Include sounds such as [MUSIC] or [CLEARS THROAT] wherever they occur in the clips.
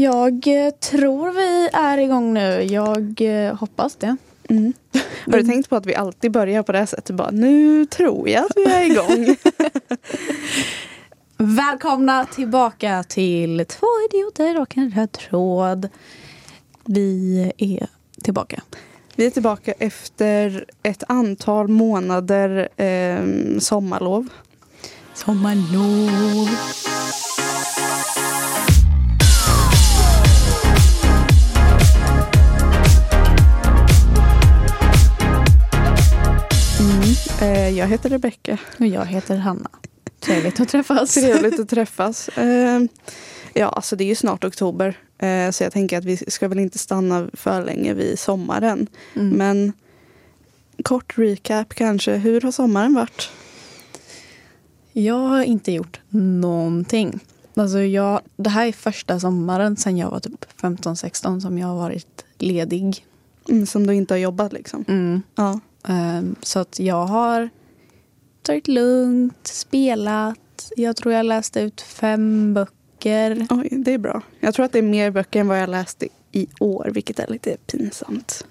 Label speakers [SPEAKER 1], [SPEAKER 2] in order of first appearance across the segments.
[SPEAKER 1] Jag eh, tror vi är igång nu. Jag eh, hoppas det.
[SPEAKER 2] Mm. Har du tänkt på att vi alltid börjar på det här sättet? Bara, nu tror jag att vi är igång. [LAUGHS]
[SPEAKER 1] Välkomna tillbaka till Två idioter och en röd tråd. Vi är tillbaka.
[SPEAKER 2] Vi är tillbaka efter ett antal månader eh, sommarlov.
[SPEAKER 1] Sommarlov.
[SPEAKER 2] Jag heter Rebecka.
[SPEAKER 1] Och jag heter Hanna. Trevligt att träffas.
[SPEAKER 2] Trevligt att [LAUGHS] träffas. Eh, ja, alltså det är ju snart oktober. Eh, så jag tänker att vi ska väl inte stanna för länge vid sommaren.
[SPEAKER 1] Mm.
[SPEAKER 2] Men kort recap kanske. Hur har sommaren varit?
[SPEAKER 1] Jag har inte gjort någonting. Alltså jag, det här är första sommaren sedan jag var typ 15-16 som jag har varit ledig.
[SPEAKER 2] Mm, som du inte har jobbat liksom.
[SPEAKER 1] Mm.
[SPEAKER 2] Ja.
[SPEAKER 1] Ehm, så att jag har tagit lugnt, spelat. Jag tror jag läste ut fem böcker.
[SPEAKER 2] Oj, det är bra. Jag tror att det är mer böcker än vad jag läste i år, vilket är lite pinsamt.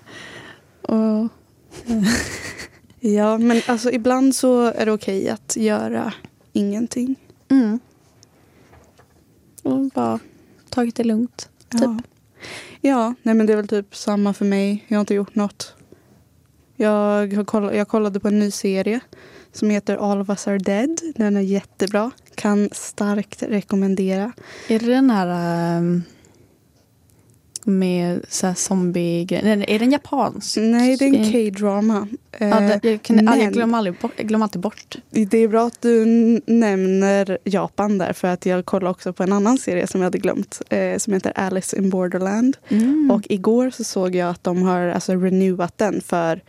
[SPEAKER 1] Och, [LAUGHS]
[SPEAKER 2] Ja, men alltså ibland så är det okej att göra ingenting.
[SPEAKER 1] mm. och bara tagit det lugnt. Typ.
[SPEAKER 2] Ja. ja, nej men det är väl typ samma för mig. Jag har inte gjort något. Jag, har koll, jag kollade på en ny serie som heter All of us are dead. Den är jättebra. Kan starkt rekommendera.
[SPEAKER 1] Är det den här ehm, med så här zombie Nej, Är den japansk?
[SPEAKER 2] Nej, det är en
[SPEAKER 1] Eh,
[SPEAKER 2] K-drama.
[SPEAKER 1] Ja,
[SPEAKER 2] Eh,
[SPEAKER 1] det, jag, kan,
[SPEAKER 2] men-
[SPEAKER 1] jag, glömmer aldrig bort, jag glömmer alltid bort.
[SPEAKER 2] Det är bra att du nämner Japan där för att jag kollade också på en annan serie som jag hade glömt eh, som heter Alice in Borderland.
[SPEAKER 1] Mm.
[SPEAKER 2] Och igår så såg jag att de har alltså renewat den för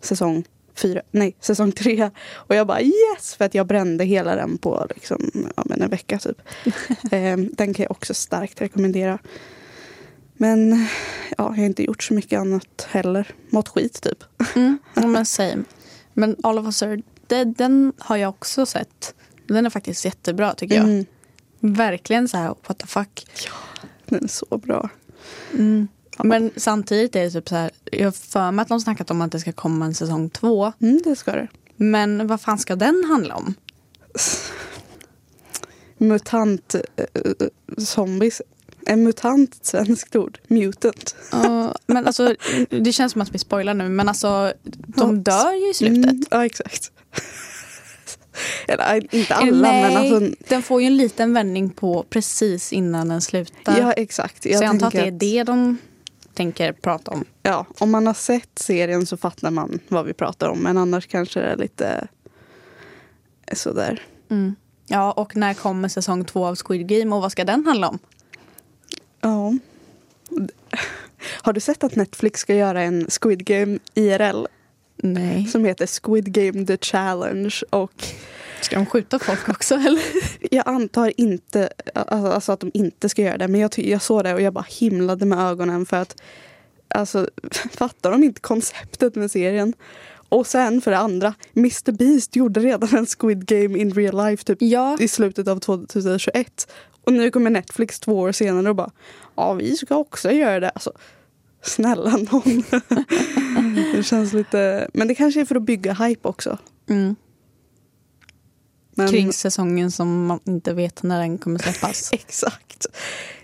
[SPEAKER 2] säsong fyra, nej säsong tre. Och jag bara yes! För att jag brände hela den på liksom, ja, men en vecka typ. [LAUGHS] eh, den kan jag också starkt rekommendera. Men ja, jag har inte gjort så mycket annat heller. Mått skit typ.
[SPEAKER 1] Mm, ja, men [LAUGHS] same. Men All of us are dead, den har jag också sett. Den är faktiskt jättebra tycker jag.
[SPEAKER 2] Mm,
[SPEAKER 1] Verkligen så här, what the fuck.
[SPEAKER 2] den är så bra.
[SPEAKER 1] Mm. Men samtidigt är det typ så här, jag har för mig att de snackat om att det ska komma en säsong två.
[SPEAKER 2] Mm, det ska det.
[SPEAKER 1] Men vad fan ska den handla om?
[SPEAKER 2] Mutant eh, zombies. En mutant ett svenskt ord. Mutant.
[SPEAKER 1] Uh, men alltså, det känns som att vi spoilar nu, men alltså de dör ju i slutet.
[SPEAKER 2] Mm, ja, exakt. [LAUGHS] Eller inte alla,
[SPEAKER 1] Nej,
[SPEAKER 2] men alltså.
[SPEAKER 1] den får ju en liten vändning på precis innan den slutar.
[SPEAKER 2] Ja, exakt.
[SPEAKER 1] så jag antar att det är det de tänker prata om.
[SPEAKER 2] Ja, om man har sett serien så fattar man vad vi pratar om. Men annars kanske det är lite sådär.
[SPEAKER 1] Mm. Ja, och när kommer säsong två av Squid Game och vad ska den handla om?
[SPEAKER 2] Ja. Har du sett att Netflix ska göra en Squid Game IRL
[SPEAKER 1] Nej.
[SPEAKER 2] som heter Squid Game The Challenge? Och
[SPEAKER 1] Ska de skjuta folk också eller?
[SPEAKER 2] jag antar inte alltså, alltså att de inte ska göra det. Men jag, jag såg det och jag bara himlade med ögonen för att alltså, [LAUGHS] fattar de inte konceptet med serien? Och sen för det andra, Mr Beast gjorde redan en Squid Game in real life typ
[SPEAKER 1] Ja.
[SPEAKER 2] i slutet av 2021. Och nu kommer Netflix två år senare och bara ja vi ska också göra det. Alltså, snälla någon. [LAUGHS] det känns lite, men det kanske är för att bygga hype också.
[SPEAKER 1] Mm.
[SPEAKER 2] Men,
[SPEAKER 1] Kring säsongen som man inte vet när den kommer släppas. [LAUGHS]
[SPEAKER 2] Exakt.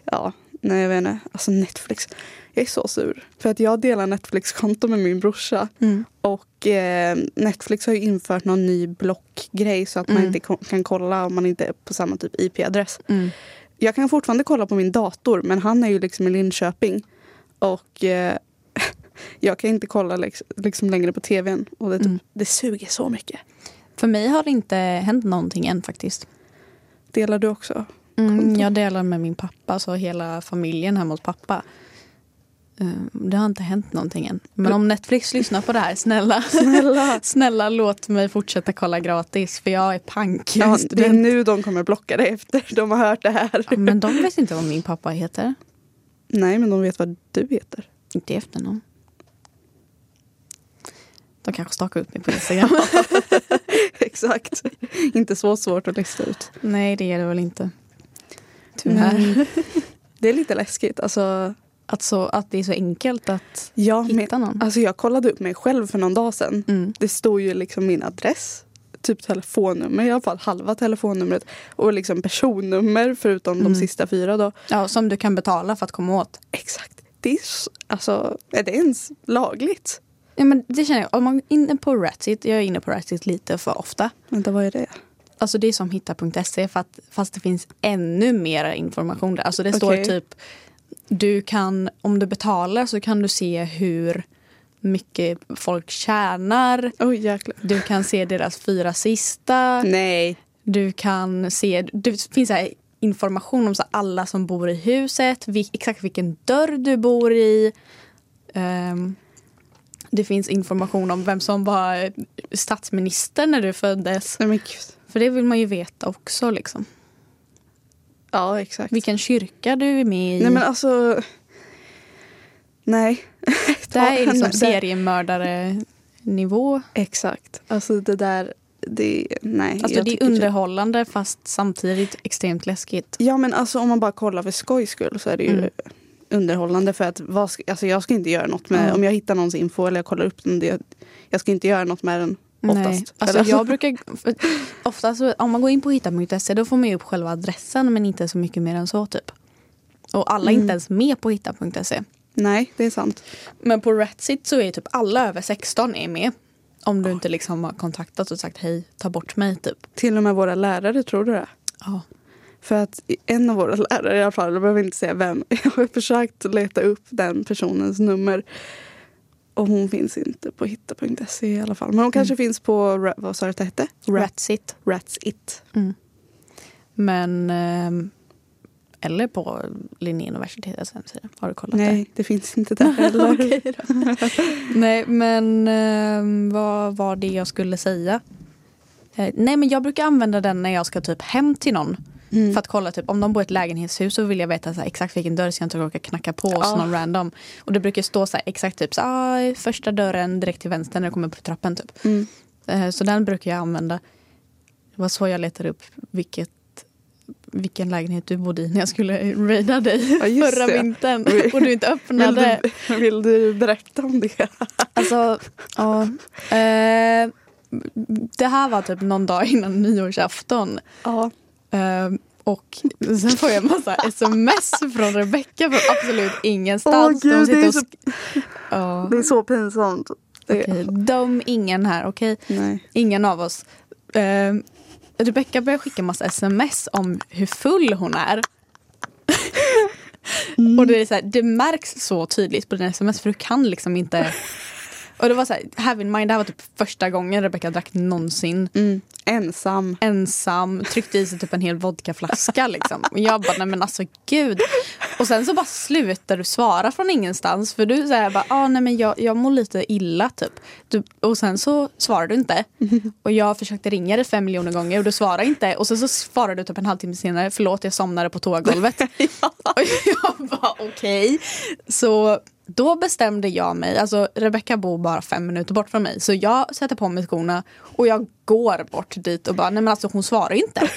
[SPEAKER 2] Ja, nej jag vet inte. Alltså Netflix. Jag är så sur. För att jag delar Netflix-konto med min brorsa.
[SPEAKER 1] Mm.
[SPEAKER 2] Och eh, Netflix har ju infört någon ny blockgrej så att man
[SPEAKER 1] Mm.
[SPEAKER 2] inte ko- kan kolla om man inte är på samma typ IP-adress.
[SPEAKER 1] Mm.
[SPEAKER 2] Jag kan fortfarande kolla på min dator men han är ju liksom i Linköping. Och eh, [LAUGHS] jag kan inte kolla lex- liksom längre på tvn. Och det, typ, det suger så mycket.
[SPEAKER 1] För mig har det inte hänt någonting än faktiskt.
[SPEAKER 2] Delar du också?
[SPEAKER 1] Mm, jag delar med min pappa, så hela familjen hemma hos pappa. Eh, Det har inte hänt någonting än. Men om Netflix lyssnar på det här, snälla. [LAUGHS] [LAUGHS]
[SPEAKER 2] Snälla.
[SPEAKER 1] Snälla låt mig fortsätta kolla gratis för jag är pank.
[SPEAKER 2] Ja, det är nu de kommer blocka dig efter de har hört det här.
[SPEAKER 1] Ja, men de vet inte vad min pappa heter.
[SPEAKER 2] Nej, men de vet vad du heter.
[SPEAKER 1] Inte efternamn. De kanske stakar upp mig på Instagram. [LAUGHS]
[SPEAKER 2] Exakt. Inte så svårt att lista ut.
[SPEAKER 1] Nej, det är det väl inte. Tyvärr.
[SPEAKER 2] Mm. [LAUGHS] Det är lite läskigt. Alltså,
[SPEAKER 1] Att, så, att det är så enkelt att
[SPEAKER 2] ja, men,
[SPEAKER 1] hitta någon.
[SPEAKER 2] alltså jag kollade upp mig själv för någon dag sedan.
[SPEAKER 1] Mm.
[SPEAKER 2] Det står ju liksom min adress, typ telefonnummer, i alla fall halva telefonnumret. Och liksom personnummer förutom
[SPEAKER 1] Mm.
[SPEAKER 2] de sista fyra då.
[SPEAKER 1] Ja, som du kan betala för att komma åt.
[SPEAKER 2] Exakt. Det är, alltså, är det ens lagligt?
[SPEAKER 1] Ja, men det känner jag. Om man är inne på Ratsit, jag är inne på Ratsit lite för ofta.
[SPEAKER 2] Vänta, vad är det?
[SPEAKER 1] Alltså det är som hitta.se fast det finns ännu mer information där. Alltså det står
[SPEAKER 2] Okej.
[SPEAKER 1] typ, du kan, om du betalar så kan du se hur mycket folk tjänar.
[SPEAKER 2] Jäklar.
[SPEAKER 1] Du kan se deras fyra sista.
[SPEAKER 2] Nej.
[SPEAKER 1] Du kan se, det finns så här information om så alla som bor i huset, exakt vilken dörr du bor i. Ehm, det finns information om vem som var statsminister när du föddes.
[SPEAKER 2] Nej men gud.
[SPEAKER 1] För det vill man ju veta också. Liksom.
[SPEAKER 2] Ja, exakt.
[SPEAKER 1] Vilken kyrka du är med i.
[SPEAKER 2] Nej men alltså. Nej. [LAUGHS]
[SPEAKER 1] det här är liksom seriemördare-nivå.
[SPEAKER 2] Exakt. Alltså det där. Det, nej.
[SPEAKER 1] Alltså det är
[SPEAKER 2] typ-
[SPEAKER 1] underhållande fast samtidigt extremt läskigt.
[SPEAKER 2] Ja men alltså om man bara kollar för skojs skull så är det ju
[SPEAKER 1] Mm.
[SPEAKER 2] Underhållande för att vad ska, alltså jag ska inte göra något med,
[SPEAKER 1] Ja.
[SPEAKER 2] om jag hittar någons info eller jag kollar upp den, det, jag ska inte göra något med den oftast.
[SPEAKER 1] Nej. Alltså jag brukar, för [LAUGHS] ofta så, om man går in på hitta.se då får man ju upp själva adressen men inte så mycket mer än så typ. Och alla är
[SPEAKER 2] Mm.
[SPEAKER 1] inte ens med på hitta.se.
[SPEAKER 2] Nej, det är sant.
[SPEAKER 1] Men på Ratsit så är typ alla över 16 är med. Om du inte liksom har kontaktat och sagt hej, ta bort mig typ.
[SPEAKER 2] Till och med våra lärare, tror du det?
[SPEAKER 1] Ja.
[SPEAKER 2] För att en av våra lärare i alla fall, jag behöver inte säga vem, [LAUGHS] jag har försökt leta upp den personens nummer. Och hon finns inte på hitta.se i alla fall. Men hon kanske finns på, vad sa du att det hette? Rat,
[SPEAKER 1] Ratsit.
[SPEAKER 2] Rats It.
[SPEAKER 1] Mm. Men ehm, eller på Linnéuniversitetets hemsida. Har du kollat
[SPEAKER 2] Nej, det finns inte där [LAUGHS] heller.
[SPEAKER 1] det? [LAUGHS] Nej men ehm, vad var det jag skulle säga? Eh, nej men jag brukar använda den när jag ska typ hem till någon.
[SPEAKER 2] Mm.
[SPEAKER 1] För att kolla typ om de bor i ett lägenhetshus så vill jag veta så här, exakt vilken dörr så jag inte råkar knacka på hos
[SPEAKER 2] Ja.
[SPEAKER 1] någon random. Och det brukar stå så här, exakt typ så, ah, första dörren direkt till vänster när du kommer på trappen typ.
[SPEAKER 2] Mm.
[SPEAKER 1] Eh, Så den brukar jag använda. Det var så jag letade upp vilket, vilken lägenhet du bodde i när jag skulle raida dig
[SPEAKER 2] Ja,
[SPEAKER 1] förra
[SPEAKER 2] det.
[SPEAKER 1] vintern. [LAUGHS] Och du inte
[SPEAKER 2] Vill,
[SPEAKER 1] öppnade.
[SPEAKER 2] du, vill du berätta om det? [LAUGHS]
[SPEAKER 1] Alltså, ja. Eh, det här var typ någon dag innan nyårsafton.
[SPEAKER 2] Ja.
[SPEAKER 1] Eh, och sen får jag en massa [LAUGHS] sms från Rebecca från absolut ingenstans.
[SPEAKER 2] Åh, gud,
[SPEAKER 1] de
[SPEAKER 2] det är så-
[SPEAKER 1] Ja,
[SPEAKER 2] Det är så pinsamt.
[SPEAKER 1] Okej. De, ingen här, okej?
[SPEAKER 2] Nej.
[SPEAKER 1] Ingen av oss. Eh, Rebecca börjar skicka massa sms om hur full hon är. Och det, är så här, det märks så tydligt på dina sms för du kan liksom inte... Och det var så här, have in mind, det här var typ första gången Rebecca drack någonsin.
[SPEAKER 2] Mm. Ensam.
[SPEAKER 1] Ensam, tryckte i sig typ en hel vodkaflaska liksom. Och jag bara, nej men alltså gud. Och sen så bara slutar du svara från ingenstans. För du säger bara, ah, nej men jag, jag mår lite illa typ. Du, och sen så svarar du inte. [LAUGHS] Och jag försökte ringa dig fem miljoner gånger och du svarar inte. Och sen så svarar du typ en halvtimme senare, förlåt jag somnade på toagolvet. [LAUGHS] Och jag bara okej. Så då bestämde jag mig, alltså Rebecca bor bara fem minuter bort från mig. Så jag sätter på mig skorna och jag går bort dit och bara, nej men alltså hon svarar inte.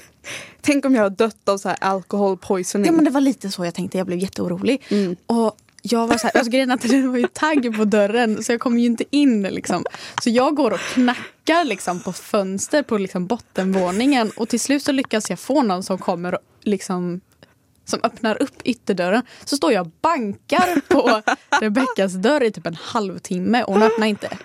[SPEAKER 1] [LAUGHS]
[SPEAKER 2] Tänk om jag har dött av så här alcohol poisoning.
[SPEAKER 1] Ja men det var lite så jag tänkte, jag blev jätteorolig. Och jag var så här, alltså grejen att det var ju tagg på dörren så jag kom ju inte in liksom. Så jag går och knackar liksom på fönster på liksom bottenvåningen och till slut så lyckas jag få någon som kommer och liksom som öppnar upp ytterdörren. Så står jag och bankar på [LAUGHS] Rebeckas dörr i typ en halvtimme och hon öppnar inte.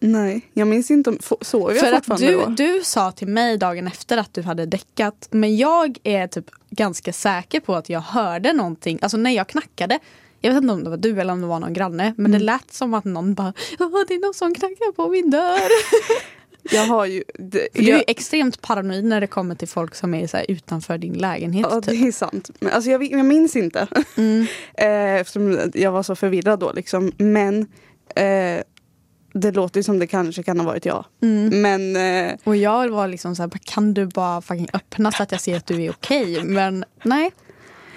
[SPEAKER 2] Nej, jag minns inte om... Sov jag
[SPEAKER 1] För att
[SPEAKER 2] fortfarande
[SPEAKER 1] du,
[SPEAKER 2] då?
[SPEAKER 1] du sa till mig dagen efter att du hade däckat. Men jag är typ ganska säker på att jag hörde någonting. Alltså när jag knackade. Jag vet inte om det var du eller om det var någon granne. Men det lät som att någon bara det är någon som knackar på min dörr. [LAUGHS]
[SPEAKER 2] Jag har ju... Det,
[SPEAKER 1] För du är
[SPEAKER 2] jag,
[SPEAKER 1] ju extremt paranoid när det kommer till folk som är så utanför din lägenhet.
[SPEAKER 2] ja,
[SPEAKER 1] typ.
[SPEAKER 2] det är sant. Men alltså jag, jag minns inte.
[SPEAKER 1] Mm. [LAUGHS]
[SPEAKER 2] eh, eftersom jag var så förvirrad då. Liksom. Men eh, det låter ju som det kanske kan ha varit jag.
[SPEAKER 1] Mm.
[SPEAKER 2] Men eh,
[SPEAKER 1] Och jag var liksom så här, kan du bara fucking öppna så att jag ser att du är okej? Men nej.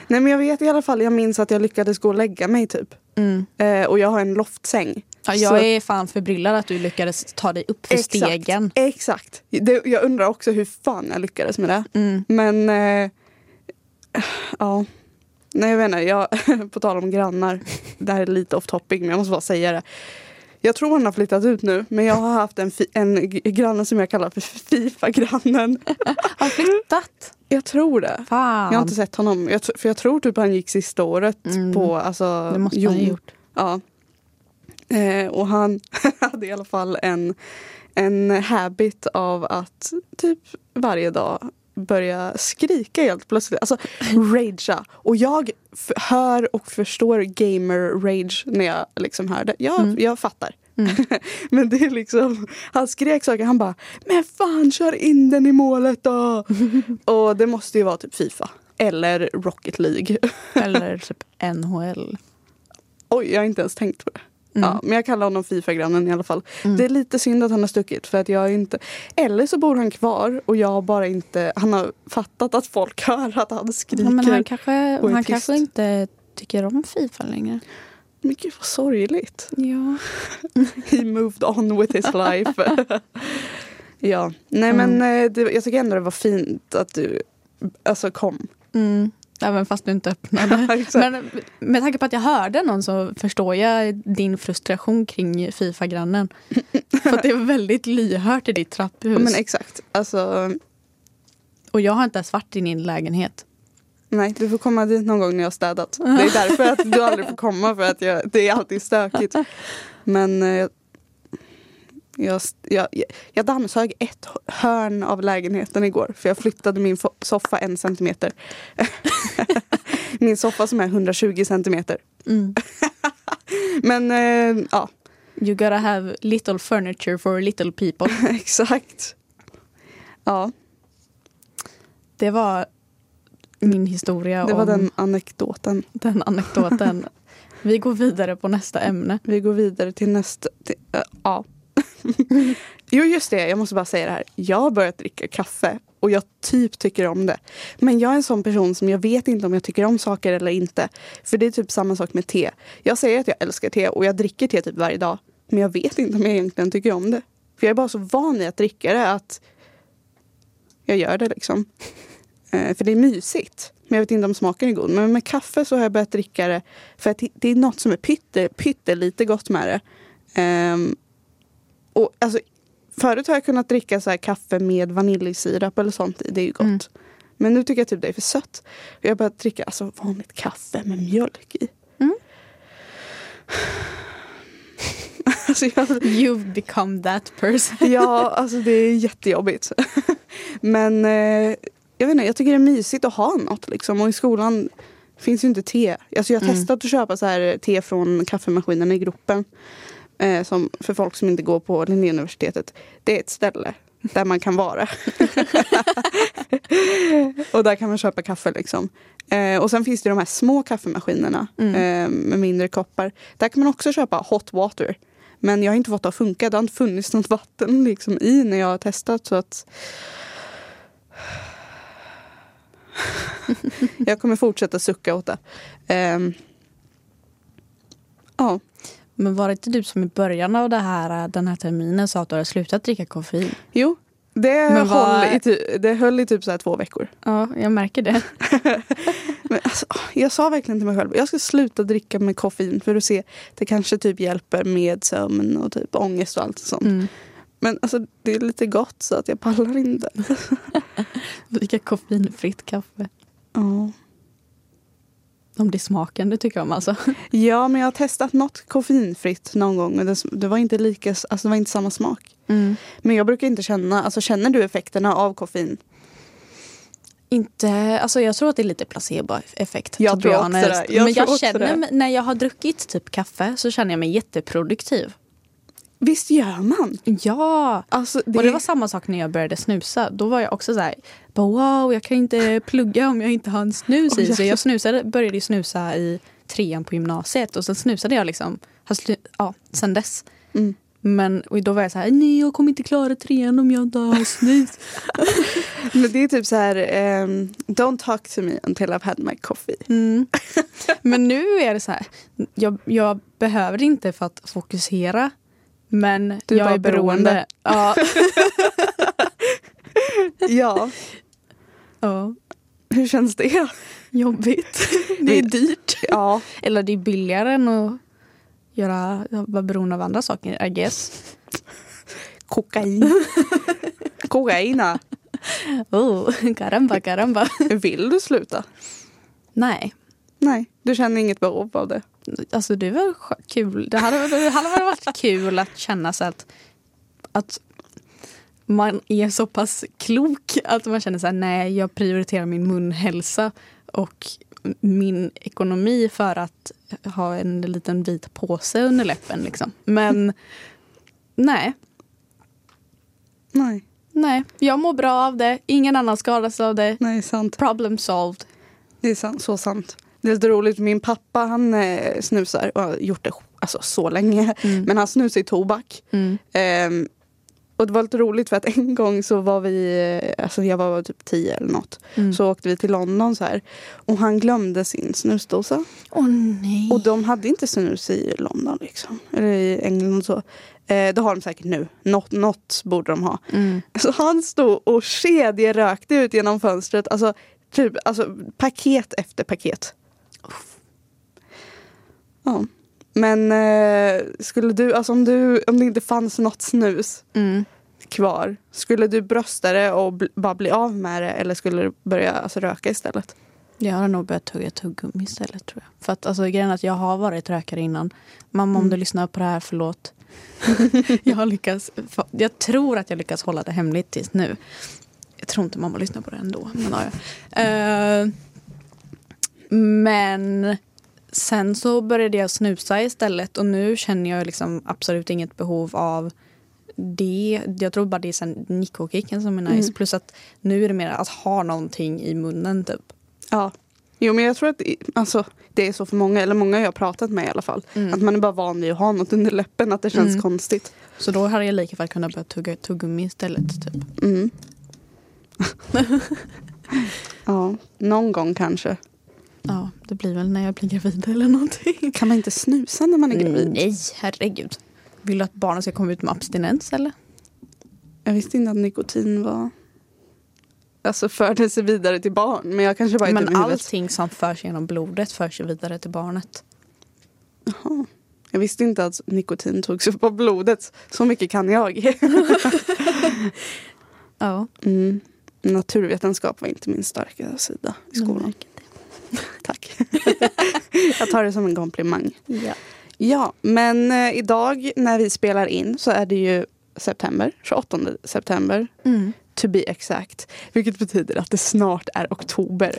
[SPEAKER 2] Nej men jag vet i alla fall, jag minns att jag lyckades gå och lägga mig typ.
[SPEAKER 1] Mm.
[SPEAKER 2] Eh, och jag har en loftsäng.
[SPEAKER 1] Ja, jag
[SPEAKER 2] Så-
[SPEAKER 1] är fan förbryllad att du lyckades ta dig upp för stegen.
[SPEAKER 2] Exakt. Det, jag undrar också hur fan jag lyckades med det.
[SPEAKER 1] Mm.
[SPEAKER 2] Men eh, ja. Nej jag vet inte, jag, [LAUGHS] på tal om grannar. Det här är lite off topic men jag måste bara säga det. Jag tror han har flyttat ut nu men jag har haft en, en granne som jag kallar för Fifa-grannen. [LAUGHS]
[SPEAKER 1] Har flyttat?
[SPEAKER 2] Jag tror det.
[SPEAKER 1] Fan.
[SPEAKER 2] Jag har inte sett honom. Jag, för jag tror typ han gick sista året
[SPEAKER 1] Mm.
[SPEAKER 2] på alltså,
[SPEAKER 1] Det måste han ha gjort.
[SPEAKER 2] Ja. Eh, och han [LAUGHS] hade i alla fall en, en habit av att typ varje dag börja skrika helt plötsligt. Alltså ragea. Och jag hör och förstår gamer-rage när jag liksom hör det. Jag,
[SPEAKER 1] Mm.
[SPEAKER 2] jag fattar.
[SPEAKER 1] Mm. [LAUGHS]
[SPEAKER 2] Men det är liksom, han skrek saker, han bara Men fan kör in den i målet då! [LAUGHS] och det måste ju vara typ Fifa. Eller Rocket League.
[SPEAKER 1] Eller typ NHL.
[SPEAKER 2] Oj, jag har inte ens tänkt på det.
[SPEAKER 1] Mm.
[SPEAKER 2] Ja, men jag kallar honom Fifa-grannen i alla fall.
[SPEAKER 1] Mm.
[SPEAKER 2] Det är lite synd att han har stuckit för att jag inte... Eller så bor han kvar och jag bara inte... Han har fattat att folk [LAUGHS] hör att han skriker.
[SPEAKER 1] Ja, men han kanske, han kanske inte tycker om Fifa längre.
[SPEAKER 2] Men gud vad sorgligt.
[SPEAKER 1] Ja. [LAUGHS]
[SPEAKER 2] He moved on with his life. [LAUGHS] ja, nej men eh, det, jag tycker ändå det var fint att du alltså kom.
[SPEAKER 1] Mm. Även fast du inte öppnade. [LAUGHS] Men med tanke på att jag hörde någon så förstår jag din frustration kring Fifa-grannen. För det är väldigt lyhört i ditt trapphus.
[SPEAKER 2] men exakt. Alltså,
[SPEAKER 1] Och jag har inte ens varit i din lägenhet.
[SPEAKER 2] nej, du får komma dit någon gång när jag har städat. Det är [LAUGHS] därför att du aldrig får komma för att jag, det är alltid stökigt. Men eh, jag, jag, jag dammsög ett hörn av lägenheten igår för jag flyttade min soffa en centimeter. [LAUGHS] min soffa som är 120 centimeter.
[SPEAKER 1] Mm. [LAUGHS]
[SPEAKER 2] Men eh, ja,
[SPEAKER 1] You gotta have little furniture for little people. [LAUGHS]
[SPEAKER 2] exakt. Ja,
[SPEAKER 1] Det var min historia
[SPEAKER 2] det var den anekdoten.
[SPEAKER 1] den anekdoten. Vi går vidare på nästa ämne.
[SPEAKER 2] Vi går vidare till nästa... Till, äh, ja jo, just det. Jag måste bara säga det här. Jag har börjat dricka kaffe och jag typ tycker om det. Men jag är en sån person som jag vet inte om jag tycker om saker eller inte. För det är typ samma sak med te. Jag säger att jag älskar te och jag dricker te typ varje dag. Men jag vet inte om jag egentligen tycker om det. För jag är bara så van vid att dricka det att jag gör det liksom. Eh, för det är mysigt. Men jag vet inte om smaken är god. Men med kaffe så har jag börjat dricka det för att det är något som är pytte, pyttelite gott med det. Um, och alltså, förut har jag kunnat dricka så här kaffe med vaniljsirap eller sånt. Det är ju gott.
[SPEAKER 1] Mm.
[SPEAKER 2] Men nu tycker jag typ det är för sött. Och jag har börjat dricka alltså, vanligt kaffe med mjölk i.
[SPEAKER 1] Mm. [LAUGHS]
[SPEAKER 2] alltså, jag,
[SPEAKER 1] You've become that person. [LAUGHS]
[SPEAKER 2] Ja, alltså det är jättejobbigt. [LAUGHS] Men eh, jag vet inte, jag tycker det är mysigt att ha något liksom. Och i skolan finns ju inte te. Alltså jag har
[SPEAKER 1] Mm.
[SPEAKER 2] testat att köpa så här te från kaffemaskinen i gruppen. Eh, som, för folk som inte går på Linnéuniversitetet. Det är ett ställe där man kan vara. [LAUGHS] och där kan man köpa kaffe liksom. Eh, och sen finns det de här små kaffemaskinerna
[SPEAKER 1] Mm.
[SPEAKER 2] eh, med mindre koppar. Där kan man också köpa hot water. Men jag har inte fått det att funka. Det har inte funnits något vatten liksom i när jag har testat. Så att... [LAUGHS] jag kommer fortsätta sucka åt det. Ehm, Ja,
[SPEAKER 1] Men var det inte du som i början av det här, den här terminen sa att du hade slutat dricka koffein?
[SPEAKER 2] jo. Det,
[SPEAKER 1] Men
[SPEAKER 2] höll, i, ty- det höll i typ så två veckor.
[SPEAKER 1] Ja, jag märker det. [LAUGHS]
[SPEAKER 2] Men alltså, jag sa verkligen till mig själv jag ska sluta dricka med koffein för att se det kanske typ hjälper med sömn och typ ångest och allt sånt.
[SPEAKER 1] Mm.
[SPEAKER 2] Men alltså, det är lite gott så att jag pallar inte. [LAUGHS]
[SPEAKER 1] Dricka koffeinfritt kaffe.
[SPEAKER 2] Ja.
[SPEAKER 1] Om det är smaken du tycker om alltså. [LAUGHS]
[SPEAKER 2] Ja, men jag har testat något koffeinfritt någon gång och det, det var inte lika, alltså det var inte samma smak.
[SPEAKER 1] Mm.
[SPEAKER 2] Men jag brukar inte känna, alltså känner du effekterna av koffein?
[SPEAKER 1] Inte, alltså jag tror att det är lite placeboeffekt.
[SPEAKER 2] Jag tror också det. Jag
[SPEAKER 1] Men jag känner
[SPEAKER 2] det.
[SPEAKER 1] när jag har druckit typ kaffe så känner jag mig jätteproduktiv.
[SPEAKER 2] Visst gör man?
[SPEAKER 1] Ja!
[SPEAKER 2] Alltså, det,
[SPEAKER 1] Och det var samma sak när jag började snusa. Då var jag också så här, bara, wow, jag kan inte plugga om jag inte har en snus i. Så jag snusade, började snusa i trean på gymnasiet och sen snusade jag liksom, ja, sen dess.
[SPEAKER 2] Mm.
[SPEAKER 1] Men och då var jag så här, nej jag kommer inte klara trean om jag inte har snus. [LAUGHS]
[SPEAKER 2] Men det är typ så här, ehm, don't talk to me until I've had my coffee.
[SPEAKER 1] Mm. [LAUGHS] Men nu är det så här, jag, jag behöver inte för att fokusera. Men
[SPEAKER 2] Du
[SPEAKER 1] jag är beroende.
[SPEAKER 2] beroende.
[SPEAKER 1] Ja. [LAUGHS]
[SPEAKER 2] Ja,
[SPEAKER 1] ja.
[SPEAKER 2] hur känns det?
[SPEAKER 1] Jobbigt. Det är dyrt.
[SPEAKER 2] Ja,
[SPEAKER 1] Eller det är billigare än att göra, vara beroende av andra saker, I guess.
[SPEAKER 2] kokain. [LAUGHS] Kokaina.
[SPEAKER 1] Oh, caramba, caramba.
[SPEAKER 2] Vill du sluta?
[SPEAKER 1] Nej,
[SPEAKER 2] Nej, du känner inget behov av det.
[SPEAKER 1] Alltså det var kul. Det hade, det hade varit kul att känna sig att, att man är så pass klok att man känner så här, nej jag prioriterar min munhälsa och min ekonomi för att ha en liten vit påse under läppen. Liksom. Men [LAUGHS] nej,
[SPEAKER 2] Nej,
[SPEAKER 1] nej, jag mår bra av det. Ingen annan skadas av det.
[SPEAKER 2] nej, sant.
[SPEAKER 1] Problem solved.
[SPEAKER 2] Det är sant, så sant. Det är lite roligt, min pappa han eh, snusar och har gjort det alltså, så länge.
[SPEAKER 1] Mm.
[SPEAKER 2] Men han snusar i tobak.
[SPEAKER 1] Mm.
[SPEAKER 2] Ehm, och det var lite roligt för att en gång så var vi, eh, alltså jag var typ tio eller något.
[SPEAKER 1] Mm.
[SPEAKER 2] Så åkte vi till London så här. Och han glömde sin snusdosa.
[SPEAKER 1] Åh nej.
[SPEAKER 2] Och de hade inte snus i London liksom. Eller i England och så. Eh, det har de säkert nu. Något, något borde de ha.
[SPEAKER 1] Mm.
[SPEAKER 2] Så han stod och kedjerökte ut genom fönstret. Alltså, typ, alltså paket efter paket. Ja. Men eh, skulle du, alltså om, du, om det inte fanns något snus
[SPEAKER 1] Mm.
[SPEAKER 2] kvar. Skulle du brösta det och bl- bara bli av med det eller skulle du börja alltså, röka istället?
[SPEAKER 1] Jag har nog börjat tugga tuggummi istället tror jag. För att alltså, grejen är att jag har varit rökare innan. Mamma om du lyssnar på det här, förlåt. [LAUGHS] jag har lyckats, jag tror att jag lyckas hålla det hemligt tills nu. Jag tror inte mamma lyssnar på det ändå. Men, ja, ja. Men sen så började jag snusa istället och nu känner jag liksom absolut inget behov av det. Jag tror bara det är sen nikokicken som är nice. Plus att nu är det mer att ha någonting i munnen typ.
[SPEAKER 2] Ja. Jo men jag tror att det- alltså, det är så för många, eller många jag har pratat med i alla fall. Att man är bara van vid att ha något under läppen, att det känns
[SPEAKER 1] Mm.
[SPEAKER 2] konstigt.
[SPEAKER 1] Så då hade jag lika väl kunnat börja tugga tuggummi istället. Typ.
[SPEAKER 2] Mm. [LAUGHS] ja, någon gång kanske.
[SPEAKER 1] Ja, det blir väl när jag blir gravid eller någonting.
[SPEAKER 2] Kan man inte snusa när man är gravid?
[SPEAKER 1] Nej, herregud. Vill du att barnen ska komma ut med abstinens eller?
[SPEAKER 2] Jag visste inte att nikotin var... Alltså förde sig vidare till barn. Men jag kanske bara dum
[SPEAKER 1] Men allting som förs genom blodet förs ju vidare till barnet.
[SPEAKER 2] Jaha. Jag visste inte att nikotin togs upp av blodet. Så mycket kan jag. [LAUGHS]
[SPEAKER 1] Ja.
[SPEAKER 2] Mm. Naturvetenskap var inte min starka sida i skolan. Tack. [LAUGHS] jag tar det som en komplimang.
[SPEAKER 1] Ja.
[SPEAKER 2] Ja, men eh, idag när vi spelar in så är det ju september, 28 september.
[SPEAKER 1] Mm.
[SPEAKER 2] To be exact. Vilket betyder att det snart är oktober.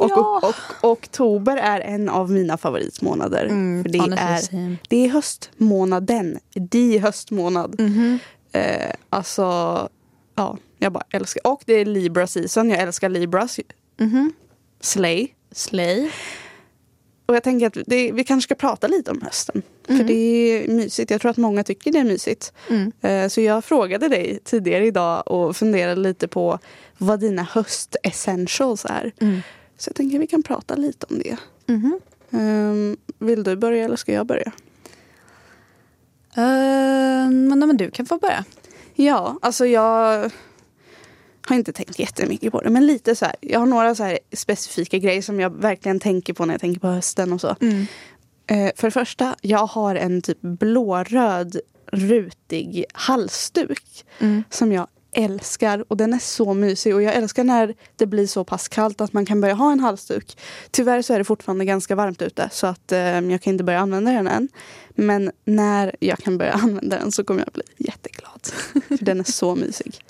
[SPEAKER 2] Och,
[SPEAKER 1] Ja.
[SPEAKER 2] och, och oktober är en av mina favoritmånader.
[SPEAKER 1] Mm,
[SPEAKER 2] för det
[SPEAKER 1] honestly
[SPEAKER 2] är, det är höstmånaden. De höstmånad.
[SPEAKER 1] Mhm.
[SPEAKER 2] Eh, alltså, ja, jag bara älskar. Och det är Libra season. Jag älskar Libras.
[SPEAKER 1] Mhm.
[SPEAKER 2] Slay.
[SPEAKER 1] Slay.
[SPEAKER 2] Och jag tänker att det, vi kanske ska prata lite om hösten. För det är mysigt. Jag tror att många tycker det är mysigt.
[SPEAKER 1] Mm.
[SPEAKER 2] Eh, Så jag frågade dig tidigare idag och funderade lite på vad dina höstessentials är.
[SPEAKER 1] Mm.
[SPEAKER 2] Så jag tänker att vi kan prata lite om det. Um, vill du börja eller ska jag börja?
[SPEAKER 1] Eh, men, men du kan få börja.
[SPEAKER 2] Ja, alltså jag har inte tänkt jättemycket på det. Men lite så här. Jag har några så specifika grejer som jag verkligen tänker på när jag tänker på hösten och så. Eh, för det första, jag har en typ blåröd rutig halsduk
[SPEAKER 1] Mm.
[SPEAKER 2] som jag älskar och den är så mysig och jag älskar när det blir så pass kallt att man kan börja ha en halsduk. Tyvärr så är det fortfarande ganska varmt ute så att eh, jag kan inte börja använda den än. Men när jag kan börja [LAUGHS] använda den så kommer jag bli jätteglad. För den är så mysig.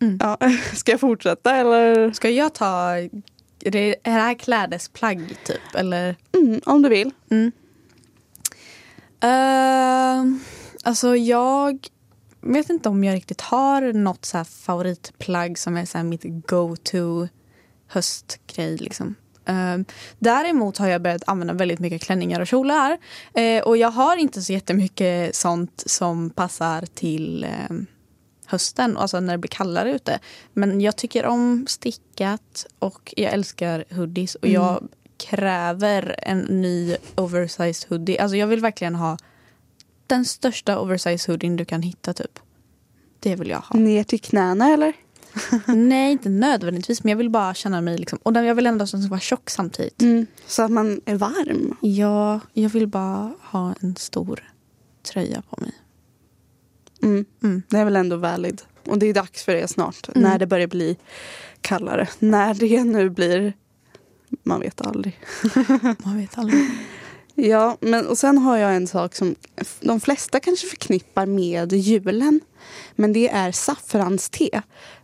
[SPEAKER 1] Mm.
[SPEAKER 2] Ja, [LAUGHS] ska jag fortsätta eller?
[SPEAKER 1] Ska jag ta... Är det, är det här klädesplagg typ? Eller?
[SPEAKER 2] Mm, om du vill.
[SPEAKER 1] Mm. Uh, alltså jag vet inte om jag riktigt har något så här favoritplagg som är så mitt go-to höstgrej. Liksom. Eh, däremot har jag börjat använda väldigt mycket klänningar och kjolar. Eh, och jag har inte så jättemycket sånt som passar till eh, hösten, alltså när det blir kallare ute. Men jag tycker om stickat och jag älskar hoodies och jag kräver en ny oversized hoodie. Alltså jag vill verkligen ha den största oversized hoodien du kan hitta typ. Det vill jag ha.
[SPEAKER 2] Ner till knäna eller? [LAUGHS]
[SPEAKER 1] Nej, inte nödvändigtvis. Men jag vill bara känna mig... Liksom, och jag vill ändå att den ska vara tjock samtidigt.
[SPEAKER 2] Mm. Så att man är varm.
[SPEAKER 1] Ja, jag vill bara ha en stor tröja på mig.
[SPEAKER 2] Mm.
[SPEAKER 1] Mm.
[SPEAKER 2] Det är väl ändå valid. Och det är dags för det snart.
[SPEAKER 1] Mm.
[SPEAKER 2] När det börjar bli kallare. När det nu blir. Man vet aldrig. [LAUGHS]
[SPEAKER 1] Man vet aldrig.
[SPEAKER 2] Ja, men och sen har jag en sak som de flesta kanske förknippar med julen. Men det är saffranste.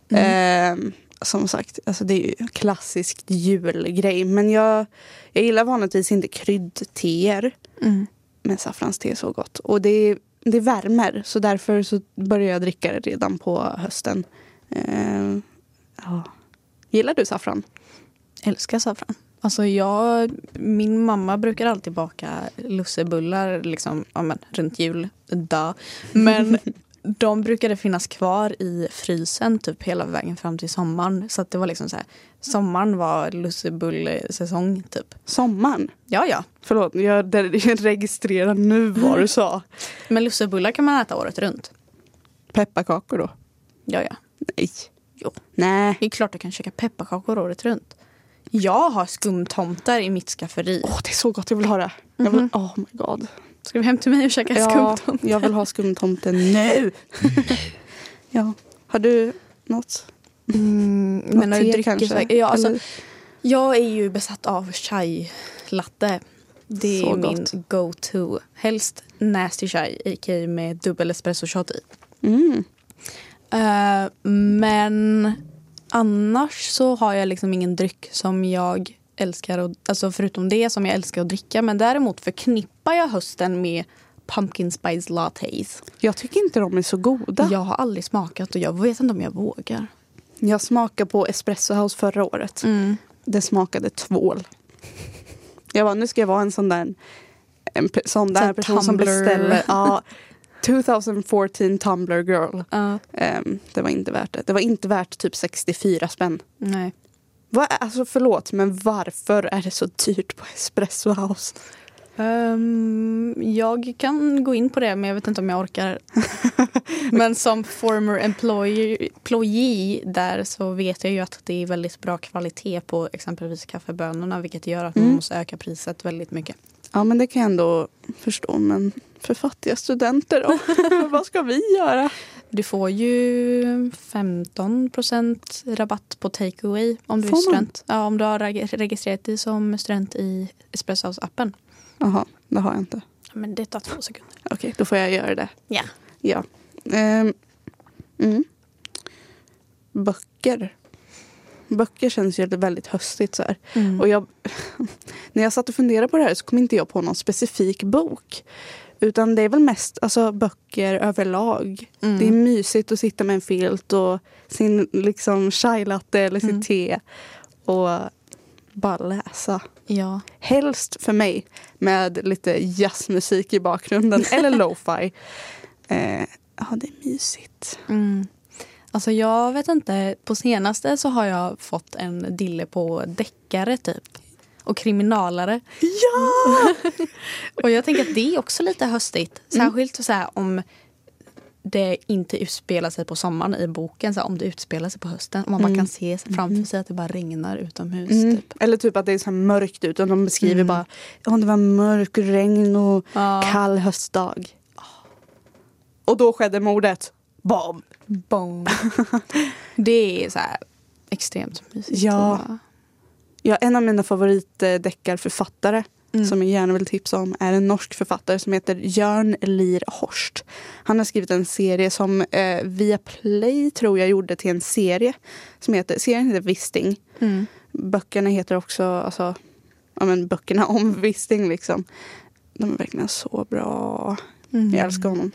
[SPEAKER 1] Mm.
[SPEAKER 2] Eh, som sagt, alltså det är ju klassiskt julgrej. Men jag, jag gillar vanligtvis inte kryddteer.
[SPEAKER 1] Mm.
[SPEAKER 2] Men saffranste är så gott. Och det, det värmer. Så därför så börjar jag dricka det redan på hösten. Eh, ja. Gillar du saffran?
[SPEAKER 1] Älskar saffran. Alltså jag, min mamma brukar alltid baka lussebullar liksom, ja, men, runt jul. Da. Men [LAUGHS] de brukade finnas kvar i frysen typ hela vägen fram till sommaren. Så det var liksom så här, sommaren var lussebullsäsong typ.
[SPEAKER 2] Sommaren?
[SPEAKER 1] Ja, ja.
[SPEAKER 2] Förlåt, jag, registrerar nu vad du sa. [LAUGHS]
[SPEAKER 1] Men lussebullar kan man äta året runt.
[SPEAKER 2] Pepparkakor då?
[SPEAKER 1] Ja, ja.
[SPEAKER 2] Nej.
[SPEAKER 1] Jo.
[SPEAKER 2] Nej.
[SPEAKER 1] Det är klart du kan käka pepparkakor året runt. Jag har skumtomtar i mitt skafferi.
[SPEAKER 2] Åh, det är så gott. Jag vill ha det. Jag vill, Oh my god.
[SPEAKER 1] Ska vi hem till mig och käka
[SPEAKER 2] Ja,
[SPEAKER 1] skumtomtar?
[SPEAKER 2] jag vill ha skumtomten nu. [LAUGHS] ja. Har du något?
[SPEAKER 1] Mm,
[SPEAKER 2] Något
[SPEAKER 1] menar du dryckesväg? Ja, alltså,
[SPEAKER 2] Eller-
[SPEAKER 1] jag är ju besatt av chai latte. Det är
[SPEAKER 2] Så
[SPEAKER 1] min
[SPEAKER 2] gott.
[SPEAKER 1] go-to. Helst nasty chai, a.k.a. med dubbel espresso shot i.
[SPEAKER 2] Mm.
[SPEAKER 1] Eh, men annars så har jag liksom ingen dryck som jag älskar. Och, alltså förutom det som jag älskar att dricka. Men däremot förknippar jag hösten med pumpkin spice lattes.
[SPEAKER 2] Jag tycker inte de är så goda.
[SPEAKER 1] Jag har aldrig smakat och jag vet inte om jag vågar.
[SPEAKER 2] Jag smakade på Espresso House förra året.
[SPEAKER 1] Mm.
[SPEAKER 2] Det smakade tvål. Jag bara, nu ska jag vara en sån där, en sån där person som
[SPEAKER 1] Tumblr.
[SPEAKER 2] beställer. [LAUGHS] Ja, 2014 Tumblr girl.
[SPEAKER 1] Ja,
[SPEAKER 2] Ehm, det var inte värt det. Det var inte värt typ 64 spänn.
[SPEAKER 1] nej.
[SPEAKER 2] Vad, alltså förlåt, men varför är det så dyrt på Espresso House?
[SPEAKER 1] Ehm, jag kan gå in på det, men jag vet inte om jag orkar. [LAUGHS] men som former employee, employee där så vet jag ju att det är väldigt bra kvalitet på exempelvis kaffebönorna vilket gör att man
[SPEAKER 2] Mm.
[SPEAKER 1] måste öka priset väldigt mycket.
[SPEAKER 2] Ja, men det kan jag ändå förstå. Men för fattiga studenter då? [LAUGHS] Vad ska vi göra?
[SPEAKER 1] Du får ju 15% rabatt på takeaway om du är
[SPEAKER 2] Får man?
[SPEAKER 1] student. Ja, om du har reg- registrerat dig som student i Espresso House-appen.
[SPEAKER 2] Jaha, det har jag inte.
[SPEAKER 1] Men det tar två sekunder.
[SPEAKER 2] Okej, då får jag göra det.
[SPEAKER 1] Ja.
[SPEAKER 2] Ja. Ehm, mm. Böcker. Böcker känns ju väldigt höstigt så.
[SPEAKER 1] Mm.
[SPEAKER 2] Och jag, [LAUGHS] när jag satt och funderade på det här så kom inte jag på någon specifik bok. Utan det är väl mest alltså, böcker överlag.
[SPEAKER 1] Mm.
[SPEAKER 2] Det är mysigt att sitta med en filt och sin liksom chai latte eller sitt
[SPEAKER 1] Mm.
[SPEAKER 2] te. Och bara läsa.
[SPEAKER 1] Ja.
[SPEAKER 2] Helst för mig med lite jazzmusik i bakgrunden [LAUGHS] eller lo-fi. Eh, ja, det är mysigt.
[SPEAKER 1] Mm. Alltså jag vet inte, på senaste så har jag fått en dille på deckare typ. Och kriminalare.
[SPEAKER 2] Ja! [LAUGHS]
[SPEAKER 1] Och jag tänker att det är också lite höstigt. Särskilt så här, om det inte utspelar sig på sommaren i boken. Så här, om det utspelar sig på hösten. Om man bara kan se framför sig att det bara regnar utomhus.
[SPEAKER 2] Mm.
[SPEAKER 1] Typ.
[SPEAKER 2] Eller typ att det är så mörkt ut och de beskriver
[SPEAKER 1] Mm.
[SPEAKER 2] bara ja, det var mörk, regn och
[SPEAKER 1] Ja.
[SPEAKER 2] kall höstdag. Och då skedde mordet. Bam!
[SPEAKER 1] Boom. [LAUGHS] det är så här extremt mysigt.
[SPEAKER 2] Ja. Ja, en av mina favoritdeckarförfattare
[SPEAKER 1] Mm.
[SPEAKER 2] som jag gärna vill tipsa om är en norsk författare som heter Jörn Lir Horst. Han har skrivit en serie som eh, via Play tror jag gjorde till en serie. Som heter, serien heter Visting.
[SPEAKER 1] Mm.
[SPEAKER 2] Böckerna heter också, alltså, ja, men böckerna om [LAUGHS] Visting liksom. De är verkligen så bra.
[SPEAKER 1] Mm.
[SPEAKER 2] Jag älskar honom.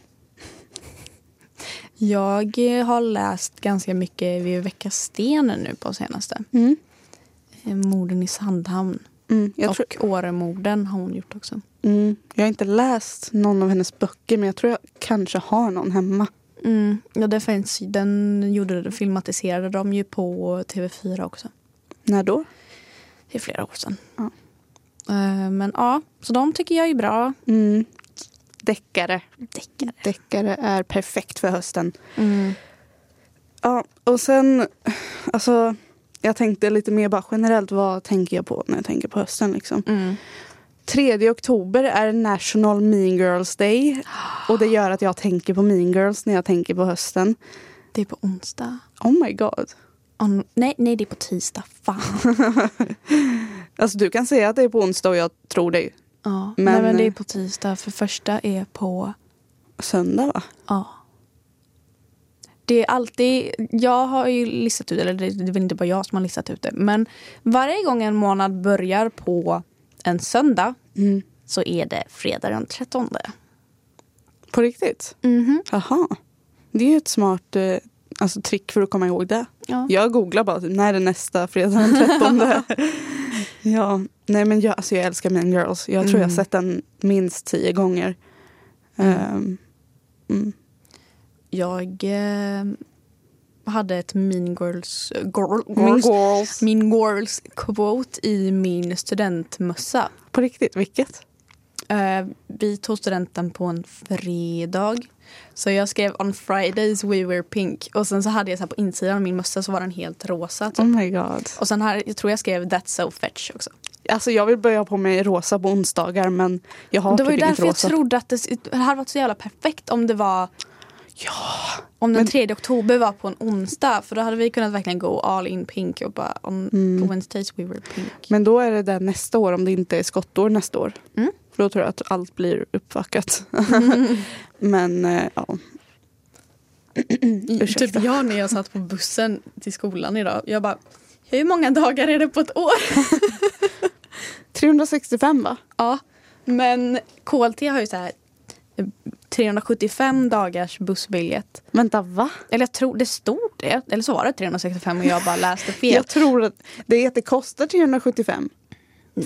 [SPEAKER 1] Jag har läst ganska mycket Viveka Sten nu på senaste.
[SPEAKER 2] Mm.
[SPEAKER 1] Eh, Morden i Sandhamn.
[SPEAKER 2] Mm,
[SPEAKER 1] och
[SPEAKER 2] tror,
[SPEAKER 1] Åremorden har hon gjort också.
[SPEAKER 2] mm, jag har inte läst någon av hennes böcker men jag tror jag kanske har någon hemma.
[SPEAKER 1] Mm. Ja, det finns, den gjorde, filmatiserade de ju på TV4 också.
[SPEAKER 2] När då?
[SPEAKER 1] Det är flera år sedan.
[SPEAKER 2] Ja.
[SPEAKER 1] Eh, Men ja, så de tycker jag är bra.
[SPEAKER 2] Mm. Deckare.
[SPEAKER 1] Deckare.
[SPEAKER 2] Deckare är perfekt för hösten.
[SPEAKER 1] Mm.
[SPEAKER 2] Ja, och sen, alltså, jag tänkte lite mer bara generellt, vad tänker jag på när jag tänker på hösten liksom.
[SPEAKER 1] Mm.
[SPEAKER 2] 3 oktober är National Mean Girls Day. Och det gör att jag tänker på Mean Girls när jag tänker på hösten.
[SPEAKER 1] Det är på onsdag.
[SPEAKER 2] Oh my god.
[SPEAKER 1] On, nej, nej, det är på tisdag. Fan. [LAUGHS]
[SPEAKER 2] Alltså du kan säga att det är på onsdag och jag tror dig.
[SPEAKER 1] Ja.
[SPEAKER 2] Men-
[SPEAKER 1] Nej, men det är på tisdag. För första är på...
[SPEAKER 2] Söndag va?
[SPEAKER 1] Ja. Det är alltid... Jag har ju listat ut, eller det det är väl inte bara jag som har listat ut det. Men varje gång en månad börjar på en söndag
[SPEAKER 2] Mm.
[SPEAKER 1] så är det fredag den 13.
[SPEAKER 2] På riktigt?
[SPEAKER 1] Mhm.
[SPEAKER 2] Jaha. Det är ju ett smart eh, alltså, trick för att komma ihåg det.
[SPEAKER 1] Ja.
[SPEAKER 2] Jag googlar bara typ, när är nästa fredag den 13. [LAUGHS] ja, nej men jag, alltså, jag älskar Mean Girls. Jag tror jag har
[SPEAKER 1] Mm.
[SPEAKER 2] sett den minst tio gånger. Mm.
[SPEAKER 1] Jag eh, hade ett Mean Girls... Girl,
[SPEAKER 2] Mean
[SPEAKER 1] girls,
[SPEAKER 2] Girls.
[SPEAKER 1] mean Girls quote i min studentmössa.
[SPEAKER 2] På riktigt, vilket?
[SPEAKER 1] Eh, vi tog studenten på en fredag. Så jag skrev on Fridays we were pink. Och sen så hade jag så här på insidan av min mössa så var den helt rosa. Typ.
[SPEAKER 2] Oh my god.
[SPEAKER 1] Och sen här, jag tror jag skrev that's so fetch också.
[SPEAKER 2] Alltså jag vill börja på mig rosa på onsdagar men jag har
[SPEAKER 1] det var ju
[SPEAKER 2] typ inget
[SPEAKER 1] därför jag
[SPEAKER 2] rosa.
[SPEAKER 1] trodde att det, det hade varit så jävla perfekt om det var
[SPEAKER 2] Ja.
[SPEAKER 1] om den
[SPEAKER 2] Men-
[SPEAKER 1] 3 oktober var på en onsdag. För då hade vi kunnat verkligen gå all in pink och bara on,
[SPEAKER 2] Mm.
[SPEAKER 1] Wednesdays we were pink.
[SPEAKER 2] Men då är det där nästa år om det inte är skottår nästa år.
[SPEAKER 1] Mm.
[SPEAKER 2] För då tror jag att allt blir uppvackat. [LAUGHS] men eh, ja. [CLEARS THROAT]
[SPEAKER 1] Typ jag när jag satt på bussen till skolan idag. Jag bara, hur många dagar är det på ett år? [LAUGHS] [LAUGHS]
[SPEAKER 2] 365 va?
[SPEAKER 1] Ja, men KLT har ju så här 375 dagars bussbiljett.
[SPEAKER 2] Vänta va?
[SPEAKER 1] Eller jag tror det stod det. Eller så var det 365 och jag bara läste fel.
[SPEAKER 2] Jag tror att det är att det kostar 375.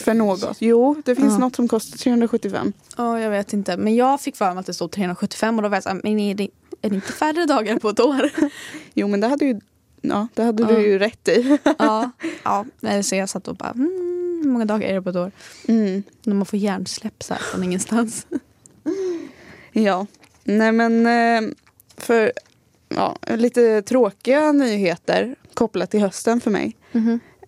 [SPEAKER 2] För något. Jo, det finns
[SPEAKER 1] Ja.
[SPEAKER 2] något som kostar 375.
[SPEAKER 1] Ja, jag vet inte. Men jag fick för mig att det stod 375 och då var jag så här, men är det, är det inte färre dagar på ett år? [LAUGHS]
[SPEAKER 2] Jo men det hade ju Ja, det hade
[SPEAKER 1] Ja.
[SPEAKER 2] du ju rätt i. [LAUGHS]
[SPEAKER 1] ja, [LAUGHS] ja. så jag satt och bara, mm, hur många dagar är det på ett år?
[SPEAKER 2] Mm.
[SPEAKER 1] När man får hjärnsläpp så här från ingenstans.
[SPEAKER 2] Ja, nej men eh, för ja, lite tråkiga nyheter kopplat till hösten för mig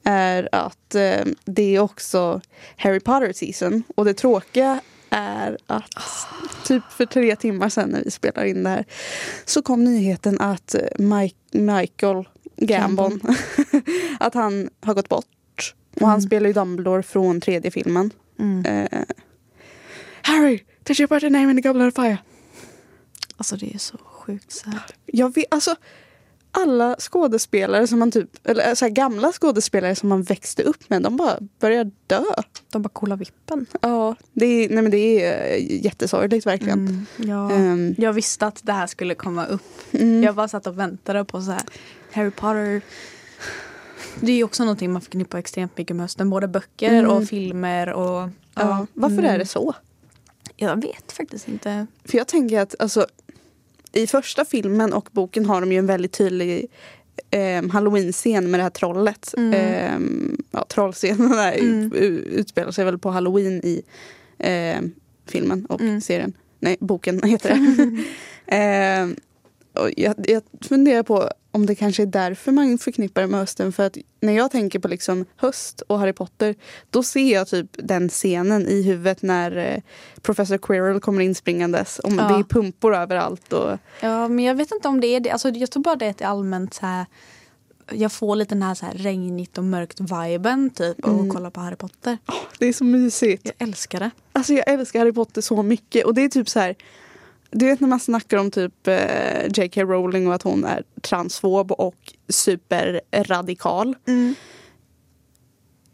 [SPEAKER 2] är att eh, det är också Harry Potter season och det tråkiga är att typ för tre timmar sedan när vi spelar in det här så kom nyheten att eh, Mike, Michael Gambon [LAUGHS] att han har gått bort och han
[SPEAKER 1] Mm.
[SPEAKER 2] spelar ju Dumbledore från tredje filmen.
[SPEAKER 1] Mm.
[SPEAKER 2] Eh, Harry, did you put your name in the goblet of fire?
[SPEAKER 1] Alltså det är så sjukt sad.
[SPEAKER 2] Jag vet, alltså alla skådespelare som man typ, eller så här gamla skådespelare som man växte upp med, de bara börjar dö.
[SPEAKER 1] De bara kolla vippen.
[SPEAKER 2] Ja, det är, nej men det är eh, jättesorgligt verkligen.
[SPEAKER 1] Mm, ja.
[SPEAKER 2] Ehm,
[SPEAKER 1] Jag visste att det här skulle komma upp.
[SPEAKER 2] mm,
[SPEAKER 1] Jag bara satt och väntade på så här Harry Potter. Det är ju också någonting man förknippar extremt mycket med hösten. Både böcker
[SPEAKER 2] Mm.
[SPEAKER 1] och filmer och...
[SPEAKER 2] ja, varför
[SPEAKER 1] mm.
[SPEAKER 2] är det så?
[SPEAKER 1] Jag vet faktiskt inte.
[SPEAKER 2] För jag tänker att alltså, i första filmen och boken har de ju en väldigt tydlig eh, halloween-scen med det här trollet.
[SPEAKER 1] Mm.
[SPEAKER 2] Eh, ja, trollscenen [LAUGHS] där
[SPEAKER 1] Mm.
[SPEAKER 2] utspelar sig väl på halloween i eh, filmen och
[SPEAKER 1] Mm.
[SPEAKER 2] serien. Nej, boken heter det. [LAUGHS] eh, och jag, jag funderar på om det kanske är därför man förknippar det med hösten. För att när jag tänker på liksom höst och Harry Potter då ser jag typ den scenen i huvudet när eh, Professor Quirrell kommer inspringandes. Om
[SPEAKER 1] Ja.
[SPEAKER 2] Det är pumpor överallt. Och,
[SPEAKER 1] Ja, men jag vet inte om det är det. Alltså, jag tror bara det är ett allmänt så här... Jag får lite den här, så här regnigt och mörkt viben typ och
[SPEAKER 2] Mm.
[SPEAKER 1] kolla på Harry Potter.
[SPEAKER 2] det är så mysigt.
[SPEAKER 1] Jag älskar det.
[SPEAKER 2] Alltså jag älskar Harry Potter så mycket. Och det är typ så här. Du vet när man snackar om typ eh, J.K. Rowling och att hon är transfob och superradikal.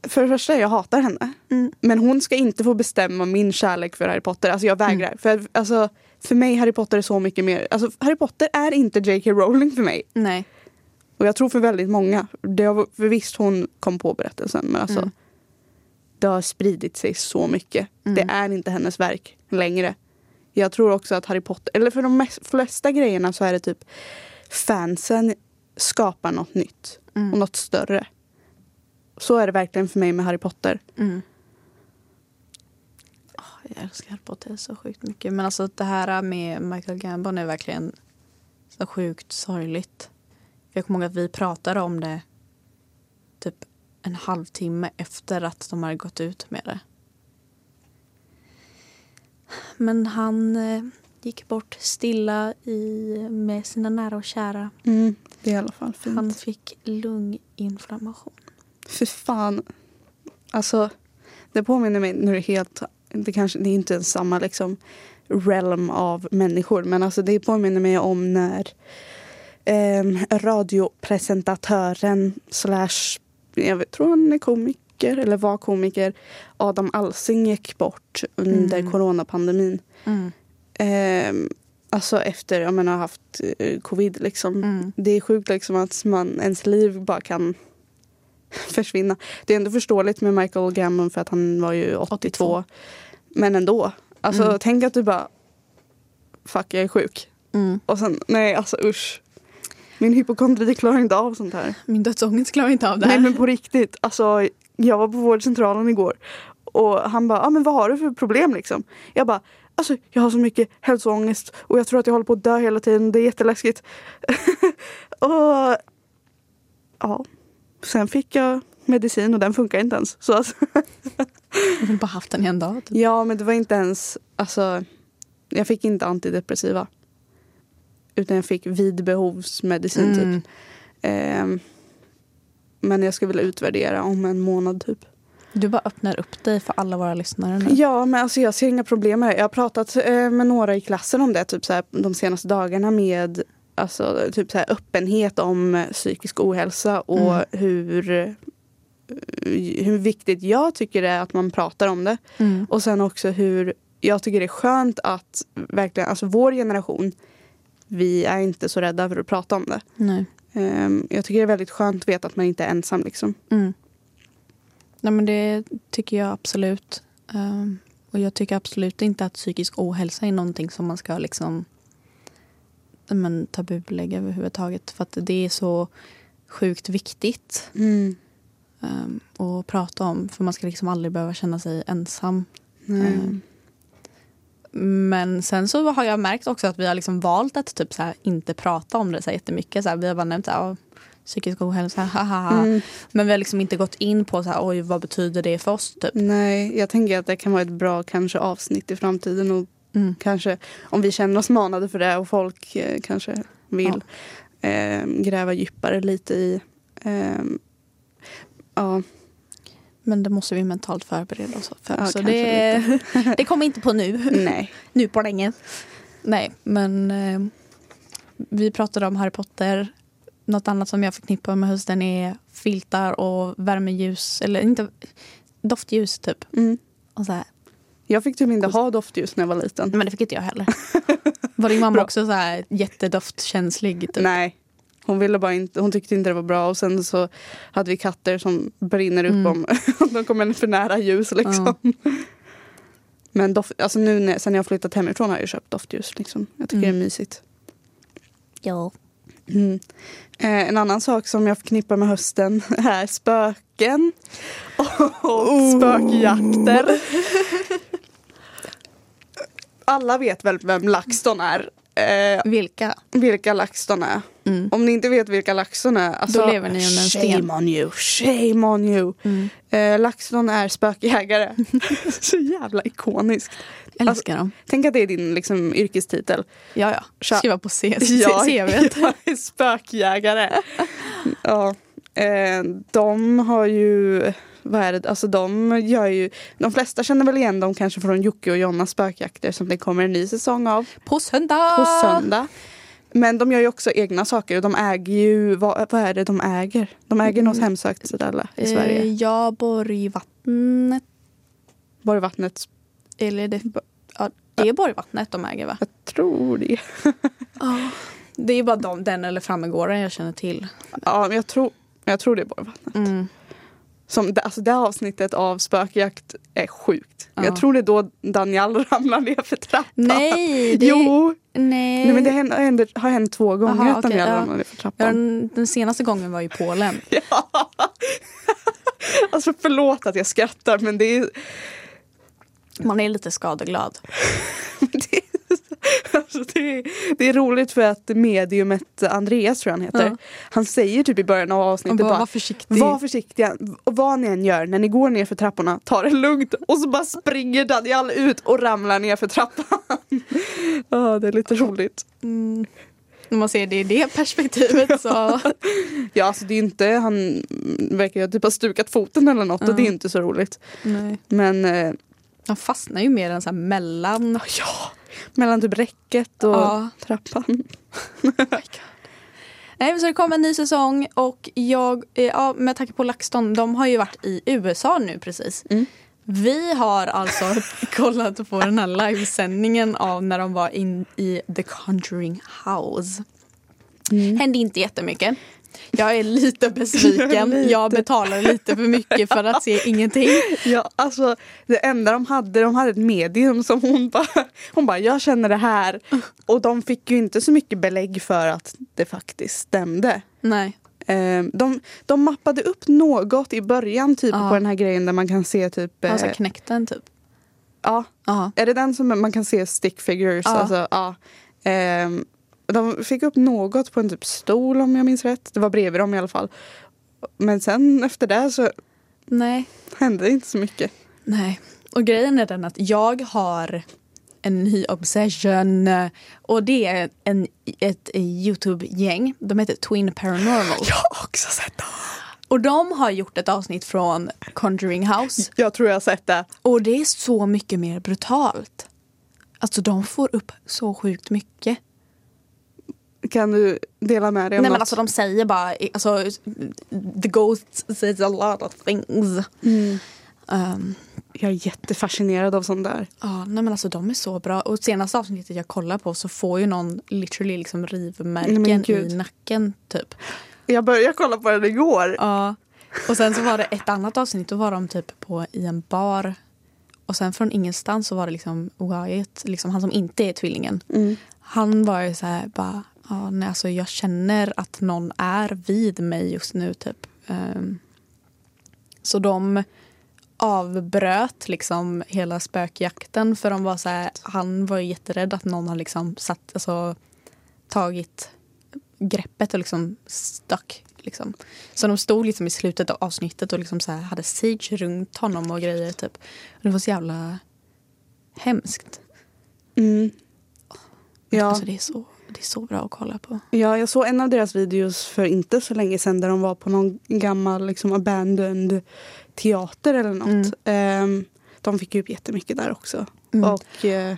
[SPEAKER 2] För det första, jag hatar henne.
[SPEAKER 1] Mm.
[SPEAKER 2] Men hon ska inte få bestämma min kärlek för Harry Potter. Alltså jag vägrar. För, alltså, för mig Harry Potter är så mycket mer. Alltså Harry Potter är inte J.K. Rowling för mig.
[SPEAKER 1] Nej.
[SPEAKER 2] Och jag tror för väldigt många. Det har, för visst hon kom på berättelsen men alltså.
[SPEAKER 1] Mm.
[SPEAKER 2] Det har spridit sig så mycket.
[SPEAKER 1] Mm.
[SPEAKER 2] Det är inte hennes verk längre. Jag tror också att Harry Potter, eller för de flesta grejerna så är det typ fansen skapar något nytt och
[SPEAKER 1] Mm.
[SPEAKER 2] något större. Så är det verkligen för mig med Harry Potter.
[SPEAKER 1] Mm. Åh, jag älskar Harry Potter så sjukt mycket. Men alltså det här med Michael Gambon är verkligen så sjukt sorgligt. jag kommer ihåg att vi pratade om det typ en halvtimme efter att de hade gått ut med det. Men han eh, gick bort stilla i, med sina nära och kära.
[SPEAKER 2] Mm, det är i alla fall fint.
[SPEAKER 1] Han fick lunginflammation.
[SPEAKER 2] Fy fan. Alltså, det påminner mig, nu är det helt, det kanske, det är inte ens samma liksom realm av människor, men alltså det påminner mig om när eh, radiopresentatören slash, jag tror han är komiker eller var komiker, Adam Alsing gick bort under
[SPEAKER 1] Mm.
[SPEAKER 2] coronapandemin.
[SPEAKER 1] Mm.
[SPEAKER 2] Eh, alltså efter, jag menar, haft eh, covid liksom.
[SPEAKER 1] Mm.
[SPEAKER 2] Det är sjukt liksom att man, ens liv bara kan [LAUGHS] försvinna. Det är ändå förståeligt med Michael Gambon för att han var ju 82.
[SPEAKER 1] 82.
[SPEAKER 2] Men ändå. Alltså
[SPEAKER 1] Mm.
[SPEAKER 2] tänk att du bara Fuck jag är sjuk.
[SPEAKER 1] Mm.
[SPEAKER 2] Och sen nej alltså usch. Min hypokondri klarar inte av sånt här.
[SPEAKER 1] Min dödsångest klarar inte av det här.
[SPEAKER 2] Nej men på riktigt. Alltså jag var på vårdcentralen igår. Och han bara, ah, men vad har du för problem liksom? Jag bara, alltså jag har så mycket hälsoångest och jag tror att jag håller på att dö hela tiden. Det är jätteläskigt. [LAUGHS] och ja, sen fick jag medicin och den funkar inte ens. Så alltså, [LAUGHS]
[SPEAKER 1] Jag har bara haft den i en dag. Typ.
[SPEAKER 2] ja men det var inte ens, alltså jag fick inte antidepressiva. Utan jag fick vidbehovsmedicin typ.
[SPEAKER 1] Mm.
[SPEAKER 2] Ehm, men jag ska vilja utvärdera om en månad typ.
[SPEAKER 1] Du bara öppnar upp dig för alla våra lyssnare nu.
[SPEAKER 2] Ja, men alltså jag ser inga problem med det. Jag har pratat eh, med några i klassen om det typ så här, de senaste dagarna med alltså, typ så här, öppenhet om eh, psykisk ohälsa och
[SPEAKER 1] Mm.
[SPEAKER 2] hur, eh, hur viktigt jag tycker det är att man pratar om det.
[SPEAKER 1] Mm.
[SPEAKER 2] Och sen också hur jag tycker det är skönt att verkligen, alltså vår generation, vi är inte så rädda för att prata om det.
[SPEAKER 1] Nej.
[SPEAKER 2] Ehm, jag tycker det är väldigt skönt att veta att man inte är ensam liksom.
[SPEAKER 1] Mm. Nej, men det tycker jag absolut. Ehm, och jag tycker absolut inte att psykisk ohälsa är någonting som man ska liksom men, tabulägga överhuvudtaget. För att det är så sjukt viktigt
[SPEAKER 2] Mm.
[SPEAKER 1] um, att prata om. För man ska liksom aldrig behöva känna sig ensam.
[SPEAKER 2] Nej.
[SPEAKER 1] Men sen så har jag märkt också att vi har liksom valt att typ så här inte prata om det så här jättemycket. Så här, vi har bara nämnt så här, "Åh, psykisk ohälsa, [LAUGHS] haha.
[SPEAKER 2] Mm.
[SPEAKER 1] Men vi har liksom inte gått in på så här, oj vad betyder det för oss typ.
[SPEAKER 2] Nej, jag tänker att det kan vara ett bra kanske avsnitt i framtiden och
[SPEAKER 1] Mm.
[SPEAKER 2] kanske om vi känner oss manade för det och folk eh, kanske vill eh, gräva djupare lite i eh, ja,
[SPEAKER 1] Men det måste vi mentalt förbereda oss för.
[SPEAKER 2] Ja,
[SPEAKER 1] så det, [LAUGHS] det kommer inte på nu.
[SPEAKER 2] nej. [LAUGHS]
[SPEAKER 1] nu på länge. Nej, men eh, vi pratade om Harry Potter. Något annat som jag förknippar med hösten är filtar och värmeljus. Eller inte doftljus typ.
[SPEAKER 2] Mm.
[SPEAKER 1] Och så här.
[SPEAKER 2] Jag fick typ inte ha doftljus när jag var liten.
[SPEAKER 1] Men det fick inte jag heller. Var din mamma också så här jättedoftkänslig? Typ?
[SPEAKER 2] Nej. Hon ville bara inte, hon tyckte inte det var bra och sen så hade vi katter som brinner upp
[SPEAKER 1] Mm.
[SPEAKER 2] om, [LAUGHS] de kommer för nära ljus liksom. Men doft, alltså nu när, sen jag flyttat hemifrån har jag köpt doftljus liksom. Jag tycker
[SPEAKER 1] Mm.
[SPEAKER 2] det är mysigt.
[SPEAKER 1] Ja.
[SPEAKER 2] Mm. Eh, en annan sak som jag förknippar med hösten [LAUGHS] är spöken [LAUGHS] och spökjakter. Alla vet väl vem LaxTon är? Eh,
[SPEAKER 1] Vilka?
[SPEAKER 2] vilka LaxTon är.
[SPEAKER 1] Mm.
[SPEAKER 2] Om ni inte vet vilka LaxTon är, alltså,
[SPEAKER 1] Då lever ni under en sten.
[SPEAKER 2] Shame on you, shame on you.
[SPEAKER 1] Mm.
[SPEAKER 2] Eh, LaxTon är spökjägare. [LAUGHS] [LAUGHS] Så jävla ikoniskt.
[SPEAKER 1] Älskar dem.
[SPEAKER 2] Tänk att det är din liksom, yrkestitel.
[SPEAKER 1] Ja, ja.
[SPEAKER 2] Tja.
[SPEAKER 1] Skriva på C- [LAUGHS]
[SPEAKER 2] Ja,
[SPEAKER 1] CVt.
[SPEAKER 2] spökjägare. ja. Eh, de har ju, vad är det, alltså de gör ju, de flesta känner väl igen dem kanske från Jocke och Jonas spökjakter som det kommer en ny säsong av
[SPEAKER 1] På söndag!
[SPEAKER 2] på söndag. Men de gör ju också egna saker och de äger ju, vad, vad är det de äger? De äger något
[SPEAKER 1] Mm.
[SPEAKER 2] hemsökt ställe i
[SPEAKER 1] Eh,
[SPEAKER 2] Sverige.
[SPEAKER 1] ja, Borgvattnet.
[SPEAKER 2] Borgvattnet,
[SPEAKER 1] Eller det, ja, det är Borgvattnet de äger va?
[SPEAKER 2] jag tror det. [LAUGHS]
[SPEAKER 1] Det är bara de, den eller Frammegården jag känner till.
[SPEAKER 2] Ja, men jag tror, jag tror det är Borgvattnet.
[SPEAKER 1] Mm.
[SPEAKER 2] Som, alltså det avsnittet av spökjakt är sjukt.
[SPEAKER 1] Ja.
[SPEAKER 2] Jag tror det är då Daniel [LAUGHS] ramlar ner för trappan.
[SPEAKER 1] Nej! Det,
[SPEAKER 2] Jo,
[SPEAKER 1] Nej.
[SPEAKER 2] nej, men det händer, har hänt två gånger
[SPEAKER 1] Aha,
[SPEAKER 2] att Daniel
[SPEAKER 1] ja.
[SPEAKER 2] ramlar ner för
[SPEAKER 1] ja,
[SPEAKER 2] trappan.
[SPEAKER 1] den, den senaste gången var i Polen. [LAUGHS]
[SPEAKER 2] Ja. [LAUGHS] alltså förlåt att jag skrattar men det är,
[SPEAKER 1] Man är lite skadeglad.
[SPEAKER 2] det [LAUGHS] Alltså det, är, det är roligt för att mediumet Andreas tror jag han heter.
[SPEAKER 1] Ja.
[SPEAKER 2] Han säger typ i början av avsnittet
[SPEAKER 1] bara,
[SPEAKER 2] bara,
[SPEAKER 1] var försiktig.
[SPEAKER 2] var försiktiga och vad ni än gör när ni går ner för trapporna, ta det lugnt och så bara springer Daniel ut och ramlar ner för trappan. [LAUGHS] Ja, det är lite roligt.
[SPEAKER 1] Mm. När man ser det i det perspektivet så... [LAUGHS]
[SPEAKER 2] Ja, alltså det är inte, han verkar ju typ ha stukat foten eller något och det är inte så roligt.
[SPEAKER 1] Nej.
[SPEAKER 2] Men eh,
[SPEAKER 1] Han fastnar ju mer än så här mellan...
[SPEAKER 2] ja, mellan typ räcket och
[SPEAKER 1] Ja.
[SPEAKER 2] trappan. [LAUGHS]
[SPEAKER 1] Nej, men så det kommer en ny säsong och jag, eh, ja, med tanke på LaxTon, de har ju varit i USA nu precis.
[SPEAKER 2] Mm.
[SPEAKER 1] Vi har alltså [LAUGHS] kollat på den här livesändningen av när de var in i The Conjuring House.
[SPEAKER 2] Mm.
[SPEAKER 1] Hände inte jättemycket. Jag är lite besviken. [LAUGHS]
[SPEAKER 2] Lite.
[SPEAKER 1] Jag betalar lite för mycket för att se ingenting. [LAUGHS]
[SPEAKER 2] Ja, alltså det enda de hade, de hade ett medium som hon bara, hon bara, jag känner det här. Och de fick ju inte så mycket belägg för att det faktiskt stämde.
[SPEAKER 1] Nej.
[SPEAKER 2] Eh, De, de mappade upp något i början typ
[SPEAKER 1] Ja.
[SPEAKER 2] på den här grejen där man kan se typ,
[SPEAKER 1] Alltså
[SPEAKER 2] eh,
[SPEAKER 1] knäckt den typ.
[SPEAKER 2] ja,
[SPEAKER 1] Ja.
[SPEAKER 2] är det den som man kan se stick figures?
[SPEAKER 1] Ja.
[SPEAKER 2] Alltså, ja. Ehm, de fick upp något på en typ stol om jag minns rätt. Det var bredvid dem i alla fall. Men sen efter det så
[SPEAKER 1] Nej.
[SPEAKER 2] hände det inte så mycket.
[SPEAKER 1] Nej. Och grejen är den att jag har en ny obsession. Och det är en, ett Youtube-gäng. De heter Twin Paranormal.
[SPEAKER 2] Jag har också sett det.
[SPEAKER 1] Och de har gjort ett avsnitt från Conjuring House.
[SPEAKER 2] Jag tror jag har sett det.
[SPEAKER 1] Och det är så mycket mer brutalt. Alltså de får upp så sjukt mycket.
[SPEAKER 2] Kan du dela med dig om
[SPEAKER 1] Nej men
[SPEAKER 2] något?
[SPEAKER 1] alltså de säger bara, alltså, the ghost says a lot of things.
[SPEAKER 2] Mm.
[SPEAKER 1] Um,
[SPEAKER 2] Jag är jättefascinerad av sånt där.
[SPEAKER 1] Ja, nej men alltså de är så bra. Och senaste avsnittet jag kollar på så får ju någon literally liksom
[SPEAKER 2] men
[SPEAKER 1] rivmärken i nacken typ.
[SPEAKER 2] Jag började kolla på den igår.
[SPEAKER 1] Ja. Och sen så var det ett annat avsnitt, då var de typ på i en bar. Och sen från ingenstans så var det liksom Wyatt, liksom han som inte är tvillingen.
[SPEAKER 2] Mm.
[SPEAKER 1] Han var ju så här bara, ja, nej, alltså jag känner att någon är vid mig just nu typ. Ehm, så de avbröt liksom hela spökjakten för de var så här, han var jätterädd att någon har liksom satt, alltså tagit greppet och liksom stuck. Liksom. Så de stod liksom i slutet av avsnittet och liksom så här hade sage runt honom och grejer. Typ. Och det var så jävla hemskt.
[SPEAKER 2] Mm. Ja.
[SPEAKER 1] Alltså, det, är så, det är så bra att kolla på.
[SPEAKER 2] ja, jag såg en av deras videos för inte så länge sedan där de var på någon gammal liksom, abandoned teater eller något.
[SPEAKER 1] Mm.
[SPEAKER 2] Ehm, de fick ju upp jättemycket där också.
[SPEAKER 1] Mm.
[SPEAKER 2] Och eh,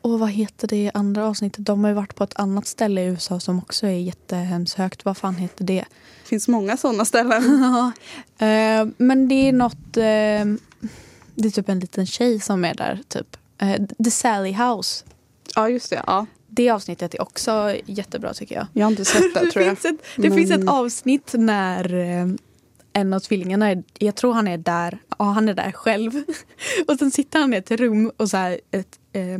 [SPEAKER 1] Och vad heter det andra avsnittet? De har ju varit på ett annat ställe i USA som också är jättehemskt. Vad fan heter det?
[SPEAKER 2] det finns många sådana ställen. [LAUGHS]
[SPEAKER 1] Eh, men det är något... eh, det är typ en liten tjej som är där. Typ. Eh, The Sally House.
[SPEAKER 2] ja, just det. Ja.
[SPEAKER 1] Det avsnittet är också jättebra tycker jag.
[SPEAKER 2] Jag har inte sett det [LAUGHS] tror jag.
[SPEAKER 1] finns ett, det
[SPEAKER 2] Men-
[SPEAKER 1] finns ett avsnitt när eh, en av tvillingarna, är, jag tror han är där, ja han är där själv. [LAUGHS] och sen sitter han i ett rum och så här, ett, eh,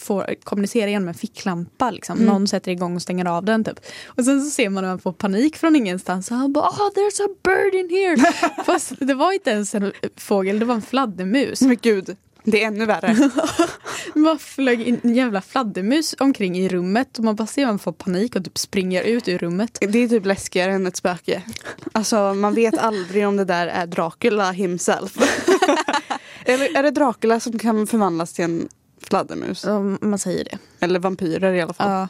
[SPEAKER 1] får kommunicera genom en ficklampa. Liksom.
[SPEAKER 2] Mm.
[SPEAKER 1] Någon sätter igång och stänger av den. Typ. Och sen så ser man att han får panik från ingenstans. Och han bara oh, there's a bird in here. [LAUGHS] Fast det var inte ens en fågel, det var en fladdermus.
[SPEAKER 2] Men gud, det är ännu värre. [LAUGHS]
[SPEAKER 1] Bara flög in en jävla fladdermus omkring i rummet och man bara ser man får panik och typ springer ut ur rummet.
[SPEAKER 2] Det är typ läskigare än ett spöke. Alltså man vet aldrig om det där är Dracula himself. [LAUGHS] Eller är det Dracula som kan förvandlas till en fladdermus?
[SPEAKER 1] Man säger det.
[SPEAKER 2] Eller vampyrer i alla fall.
[SPEAKER 1] Ja.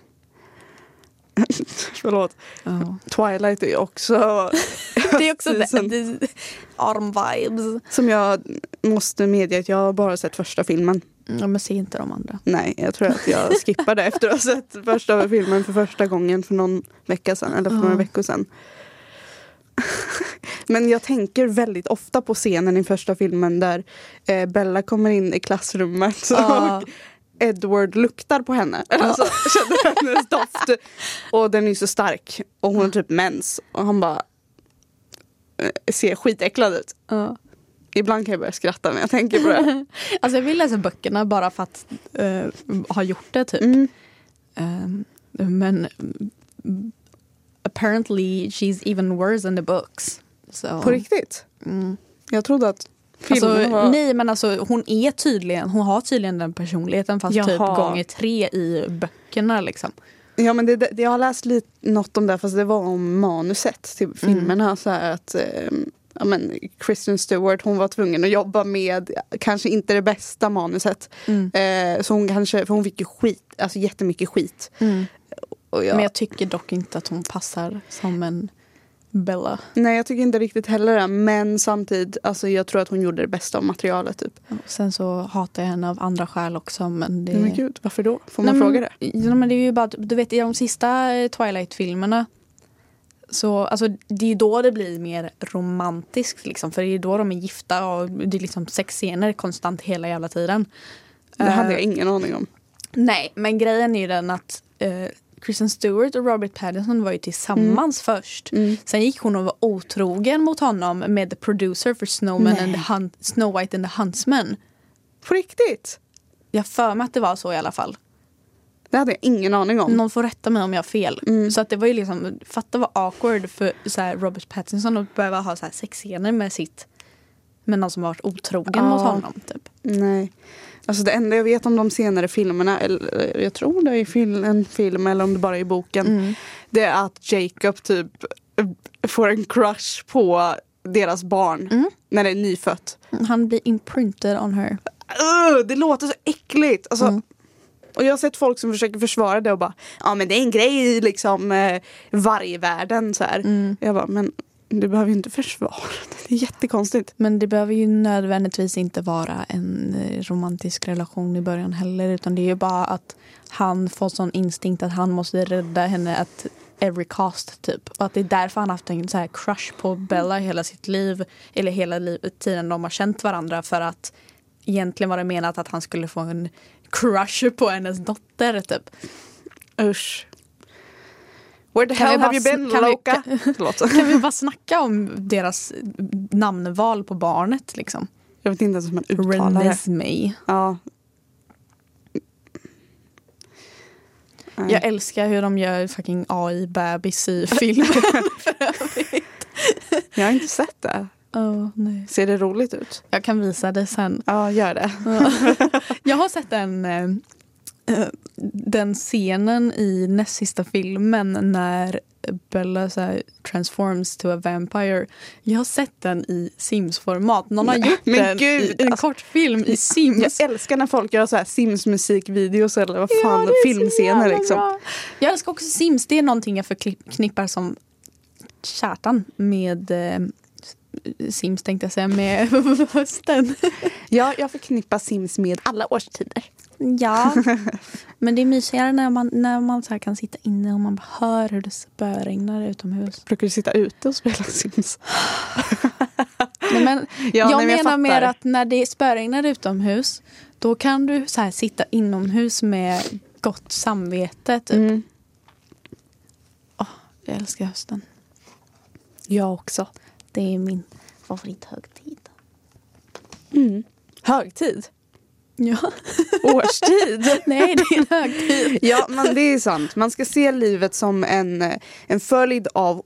[SPEAKER 1] [LAUGHS]
[SPEAKER 2] Förlåt.
[SPEAKER 1] Ja.
[SPEAKER 2] Twilight är också [LAUGHS]
[SPEAKER 1] Det är också [LAUGHS] det, det, autumn-vibes.
[SPEAKER 2] som jag måste medge att jag har bara sett första filmen.
[SPEAKER 1] Ja, men se inte de andra.
[SPEAKER 2] Nej, jag tror att jag skippade efter att ha sett första filmen för första gången för någon vecka sedan. Eller för några
[SPEAKER 1] Ja.
[SPEAKER 2] veckor sedan. Men jag tänker väldigt ofta på scenen i första filmen där eh, Bella kommer in i klassrummet
[SPEAKER 1] Ja.
[SPEAKER 2] och Edward luktar på henne. Alltså, känner hennes doft. Och den är så stark. Och hon har typ mens. Och han bara eh, ser skitäcklad ut.
[SPEAKER 1] Ja.
[SPEAKER 2] Ibland kan jag börja skratta när jag tänker på det. [LAUGHS]
[SPEAKER 1] Alltså jag vill läsa böckerna bara för att eh, ha gjort det typ.
[SPEAKER 2] Mm.
[SPEAKER 1] Ehm, men apparently she's even worse in the books. Så,
[SPEAKER 2] På riktigt?
[SPEAKER 1] mm.
[SPEAKER 2] Jag trodde att
[SPEAKER 1] Alltså, Nej men alltså hon är tydligen, hon har tydligen den personligheten fast typ
[SPEAKER 2] Jaha.
[SPEAKER 1] gånger tre i böckerna liksom.
[SPEAKER 2] Ja men det, det, jag har läst lite, något om det fast det var om manuset till filmerna. Så här att, eh, ja, men Kristen Stewart hon var tvungen att jobba med kanske inte det bästa manuset.
[SPEAKER 1] Mm.
[SPEAKER 2] Eh, så hon kanske, för hon fick ju skit, alltså jättemycket skit. Och jag,
[SPEAKER 1] Men jag tycker dock inte att hon passar som en Bella.
[SPEAKER 2] Nej jag tycker inte riktigt heller det. Men samtidigt, alltså, jag tror att hon gjorde det bästa av materialet. Typ.
[SPEAKER 1] Sen så hatar jag henne av andra skäl också. Men det...
[SPEAKER 2] Nej, men gud, varför då? Får man
[SPEAKER 1] Nej,
[SPEAKER 2] fråga det?
[SPEAKER 1] Ja, men det är ju bara, du vet i de sista eh, Twilight-filmerna så alltså, det är då det blir mer romantiskt liksom. För det är då de är gifta och det är liksom sexscener konstant hela jävla tiden.
[SPEAKER 2] Det hade
[SPEAKER 1] Eh,
[SPEAKER 2] jag ingen aning om.
[SPEAKER 1] Nej, men grejen är ju den att eh, Kristen Stewart och Robert Pattinson var ju tillsammans först.
[SPEAKER 2] Mm.
[SPEAKER 1] Sen gick hon och var otrogen mot honom med the producer för Snowman
[SPEAKER 2] Nej.
[SPEAKER 1] and the Hun- Snow White and the Huntsman.
[SPEAKER 2] På riktigt?
[SPEAKER 1] Jag för mig att det var så i alla fall.
[SPEAKER 2] Det hade jag ingen aning om.
[SPEAKER 1] Någon får rätta mig om jag har fel.
[SPEAKER 2] Mm.
[SPEAKER 1] Så att det var ju liksom, fatta vad awkward för så Robert Pattinson att behöva ha så här sexscener med sitt med någon som varit otrogen mot honom. Typ.
[SPEAKER 2] Nej. Alltså det enda jag vet om de senare filmerna, eller jag tror det är fil- en film eller om det bara är i boken.
[SPEAKER 1] Mm.
[SPEAKER 2] Det är att Jacob typ får en crush på deras barn
[SPEAKER 1] Mm.
[SPEAKER 2] när det är nyfött.
[SPEAKER 1] Han blir imprinted on her.
[SPEAKER 2] Ugh, det låter så äckligt. Alltså,
[SPEAKER 1] Mm.
[SPEAKER 2] Och jag har sett folk som försöker försvara det och bara ja men det är en grej i liksom eh, vargvärlden så här.
[SPEAKER 1] Mm.
[SPEAKER 2] Jag bara men du behöver ju inte försvara [LAUGHS] det. Är jättekonstigt.
[SPEAKER 1] Men det behöver ju nödvändigtvis inte vara en eh, romantisk relation i början heller. Utan det är ju bara att han får sån instinkt att han måste rädda henne at every cost typ. Och att det är därför han har haft en så här crush på Bella hela sitt liv. Eller hela livet, tiden de har känt varandra. För att egentligen var det menat att han skulle få en crush på hennes dotter typ.
[SPEAKER 2] Usch. Where the
[SPEAKER 1] Kan vi
[SPEAKER 2] hell have you been
[SPEAKER 1] kan vi-
[SPEAKER 2] Loka? [LAUGHS] Förlåt. [LAUGHS]
[SPEAKER 1] Kan vi bara snacka om deras namnval på barnet liksom?
[SPEAKER 2] Jag vet inte ens hur man uttalar det.
[SPEAKER 1] Renesmee.
[SPEAKER 2] Ja. Nej.
[SPEAKER 1] Jag älskar hur de gör fucking AI-bebis i film. [LAUGHS]
[SPEAKER 2] Jag har inte sett det.
[SPEAKER 1] oh, nej.
[SPEAKER 2] Ser det roligt ut?
[SPEAKER 1] Jag kan visa det sen.
[SPEAKER 2] Ja, gör det.
[SPEAKER 1] Jag har sett eh, eh, den scenen i näst sista filmen när Bella så här, transforms to a vampire. Jag har sett den i Sims-format. Någon har
[SPEAKER 2] Nej,
[SPEAKER 1] gjort
[SPEAKER 2] men
[SPEAKER 1] den
[SPEAKER 2] gud,
[SPEAKER 1] i en
[SPEAKER 2] alltså-
[SPEAKER 1] kortfilm i [LAUGHS] Sims.
[SPEAKER 2] Jag älskar när folk gör så här Sims-musikvideos eller vad fan,
[SPEAKER 1] Ja,
[SPEAKER 2] filmscener liksom.
[SPEAKER 1] Jag älskar också Sims. Det är någonting jag förknippar som kärtan med eh, Sims tänkte jag säga, med [LAUGHS] hösten.
[SPEAKER 2] Ja, jag förknippar Sims med alla årstider.
[SPEAKER 1] Ja, [LAUGHS] men det är mysigare när man, när man så kan sitta inne och man bara hör hur det spöregnar utomhus.
[SPEAKER 2] Brukar du sitta ute och spela Sims? [LAUGHS]
[SPEAKER 1] Nej, men [LAUGHS]
[SPEAKER 2] Ja,
[SPEAKER 1] jag
[SPEAKER 2] nej, men jag
[SPEAKER 1] menar mer att när det spöregnar utomhus då kan du så här sitta inomhus med gott samvete. Typ.
[SPEAKER 2] Mm.
[SPEAKER 1] Jag älskar hösten.
[SPEAKER 2] Jag också.
[SPEAKER 1] Det är min favorithögtid.
[SPEAKER 2] Mm. Högtid?
[SPEAKER 1] Ja.
[SPEAKER 2] Årstid? [LAUGHS]
[SPEAKER 1] Nej, det är en högtid.
[SPEAKER 2] ja, men det är sant. Man ska se livet som en, en följd av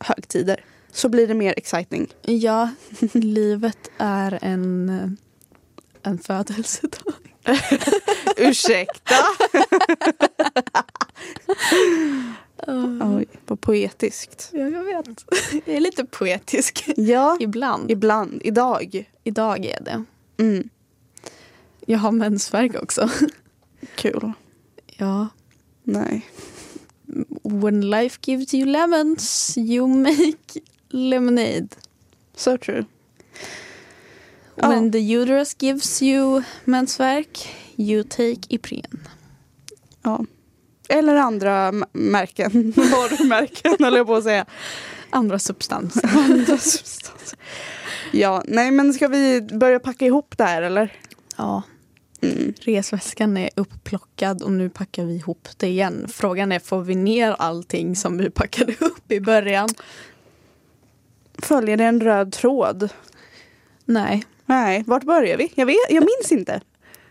[SPEAKER 2] högtider. Så blir det mer exciting.
[SPEAKER 1] Ja, livet är en, en födelsedag. [LAUGHS]
[SPEAKER 2] Ursäkta? [LAUGHS] Oj, vad poetiskt.
[SPEAKER 1] Ja, jag vet. Jag är lite poetisk
[SPEAKER 2] Ja,
[SPEAKER 1] ibland.
[SPEAKER 2] ibland. Idag.
[SPEAKER 1] Idag är det.
[SPEAKER 2] Mm.
[SPEAKER 1] Jag har mensvärk också.
[SPEAKER 2] Kul.
[SPEAKER 1] Ja.
[SPEAKER 2] Nej.
[SPEAKER 1] When life gives you lemons you make lemonade.
[SPEAKER 2] So true.
[SPEAKER 1] When the uterus gives you mensvärk you take Ipren.
[SPEAKER 2] Ja. Eller andra märken. [LAUGHS] Varumärken höll jag på att säga.
[SPEAKER 1] Andra substanser. [LAUGHS]
[SPEAKER 2] Andra substanser. Ja, nej men ska vi börja packa ihop det här eller?
[SPEAKER 1] Ja,
[SPEAKER 2] Mm.
[SPEAKER 1] resväskan är uppplockad och nu packar vi ihop det igen. Frågan är, får vi ner allting som vi packade upp i början?
[SPEAKER 2] Följer det en röd tråd?
[SPEAKER 1] Nej.
[SPEAKER 2] Nej, vart börjar vi? Jag, vet, jag minns inte.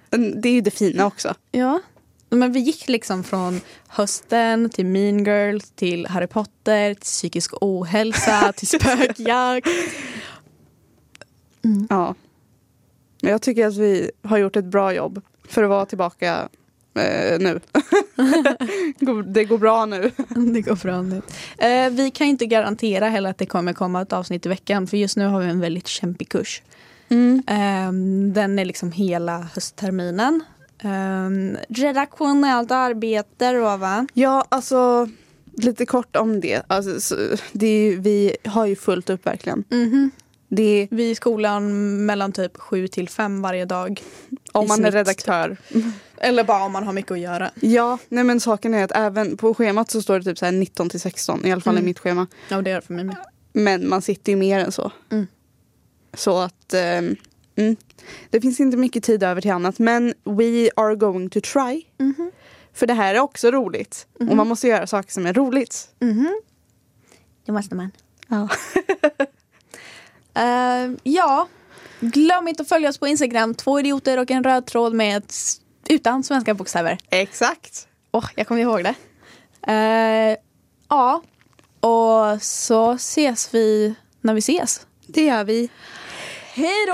[SPEAKER 2] Men Det är ju det fina också.
[SPEAKER 1] Ja. Men vi gick liksom från hösten till Mean Girl till Harry Potter till psykisk ohälsa till [LAUGHS] spökjakt.
[SPEAKER 2] Ja. Jag tycker att vi har gjort ett bra jobb för att vara tillbaka eh, nu. [LAUGHS] det går bra nu. [LAUGHS]
[SPEAKER 1] Det går bra nu. Eh, vi kan inte garantera heller att det kommer komma ett avsnitt i veckan för just nu har vi en väldigt kämpig kurs.
[SPEAKER 2] Mm.
[SPEAKER 1] Eh, den är liksom hela höstterminen. Eh, redaktionellt arbete då va?
[SPEAKER 2] Ja, alltså lite kort om det. Alltså, så, det ju, vi har ju fullt upp verkligen.
[SPEAKER 1] Mhm.
[SPEAKER 2] Det är,
[SPEAKER 1] Vi är i skolan mellan typ 7 till 5 varje dag.
[SPEAKER 2] om man är
[SPEAKER 1] snitt.
[SPEAKER 2] redaktör. [LAUGHS]
[SPEAKER 1] Eller bara om man har mycket att göra.
[SPEAKER 2] Ja, nej men saken är att även på schemat så står det typ så här 19 till 16. I alla fall
[SPEAKER 1] Mm.
[SPEAKER 2] i mitt schema.
[SPEAKER 1] Ja det gör det för mig med.
[SPEAKER 2] Men man sitter ju mer än så.
[SPEAKER 1] Mm.
[SPEAKER 2] Så att ehm, mm, det finns inte mycket tid över till annat. Men we are going to try.
[SPEAKER 1] Mhm.
[SPEAKER 2] För det här är också roligt. Och man måste göra saker som är roligt.
[SPEAKER 1] Mhm. Det måste man.
[SPEAKER 2] Ja. [LAUGHS]
[SPEAKER 1] Eh, ja, glöm inte att följa oss på Instagram. Två idioter och en röd tråd med s- utan svenska bokstäver.
[SPEAKER 2] Exakt.
[SPEAKER 1] Åh, jag kommer ihåg det. Eh, ja, och så ses vi när vi ses.
[SPEAKER 2] Det gör vi. Hej då!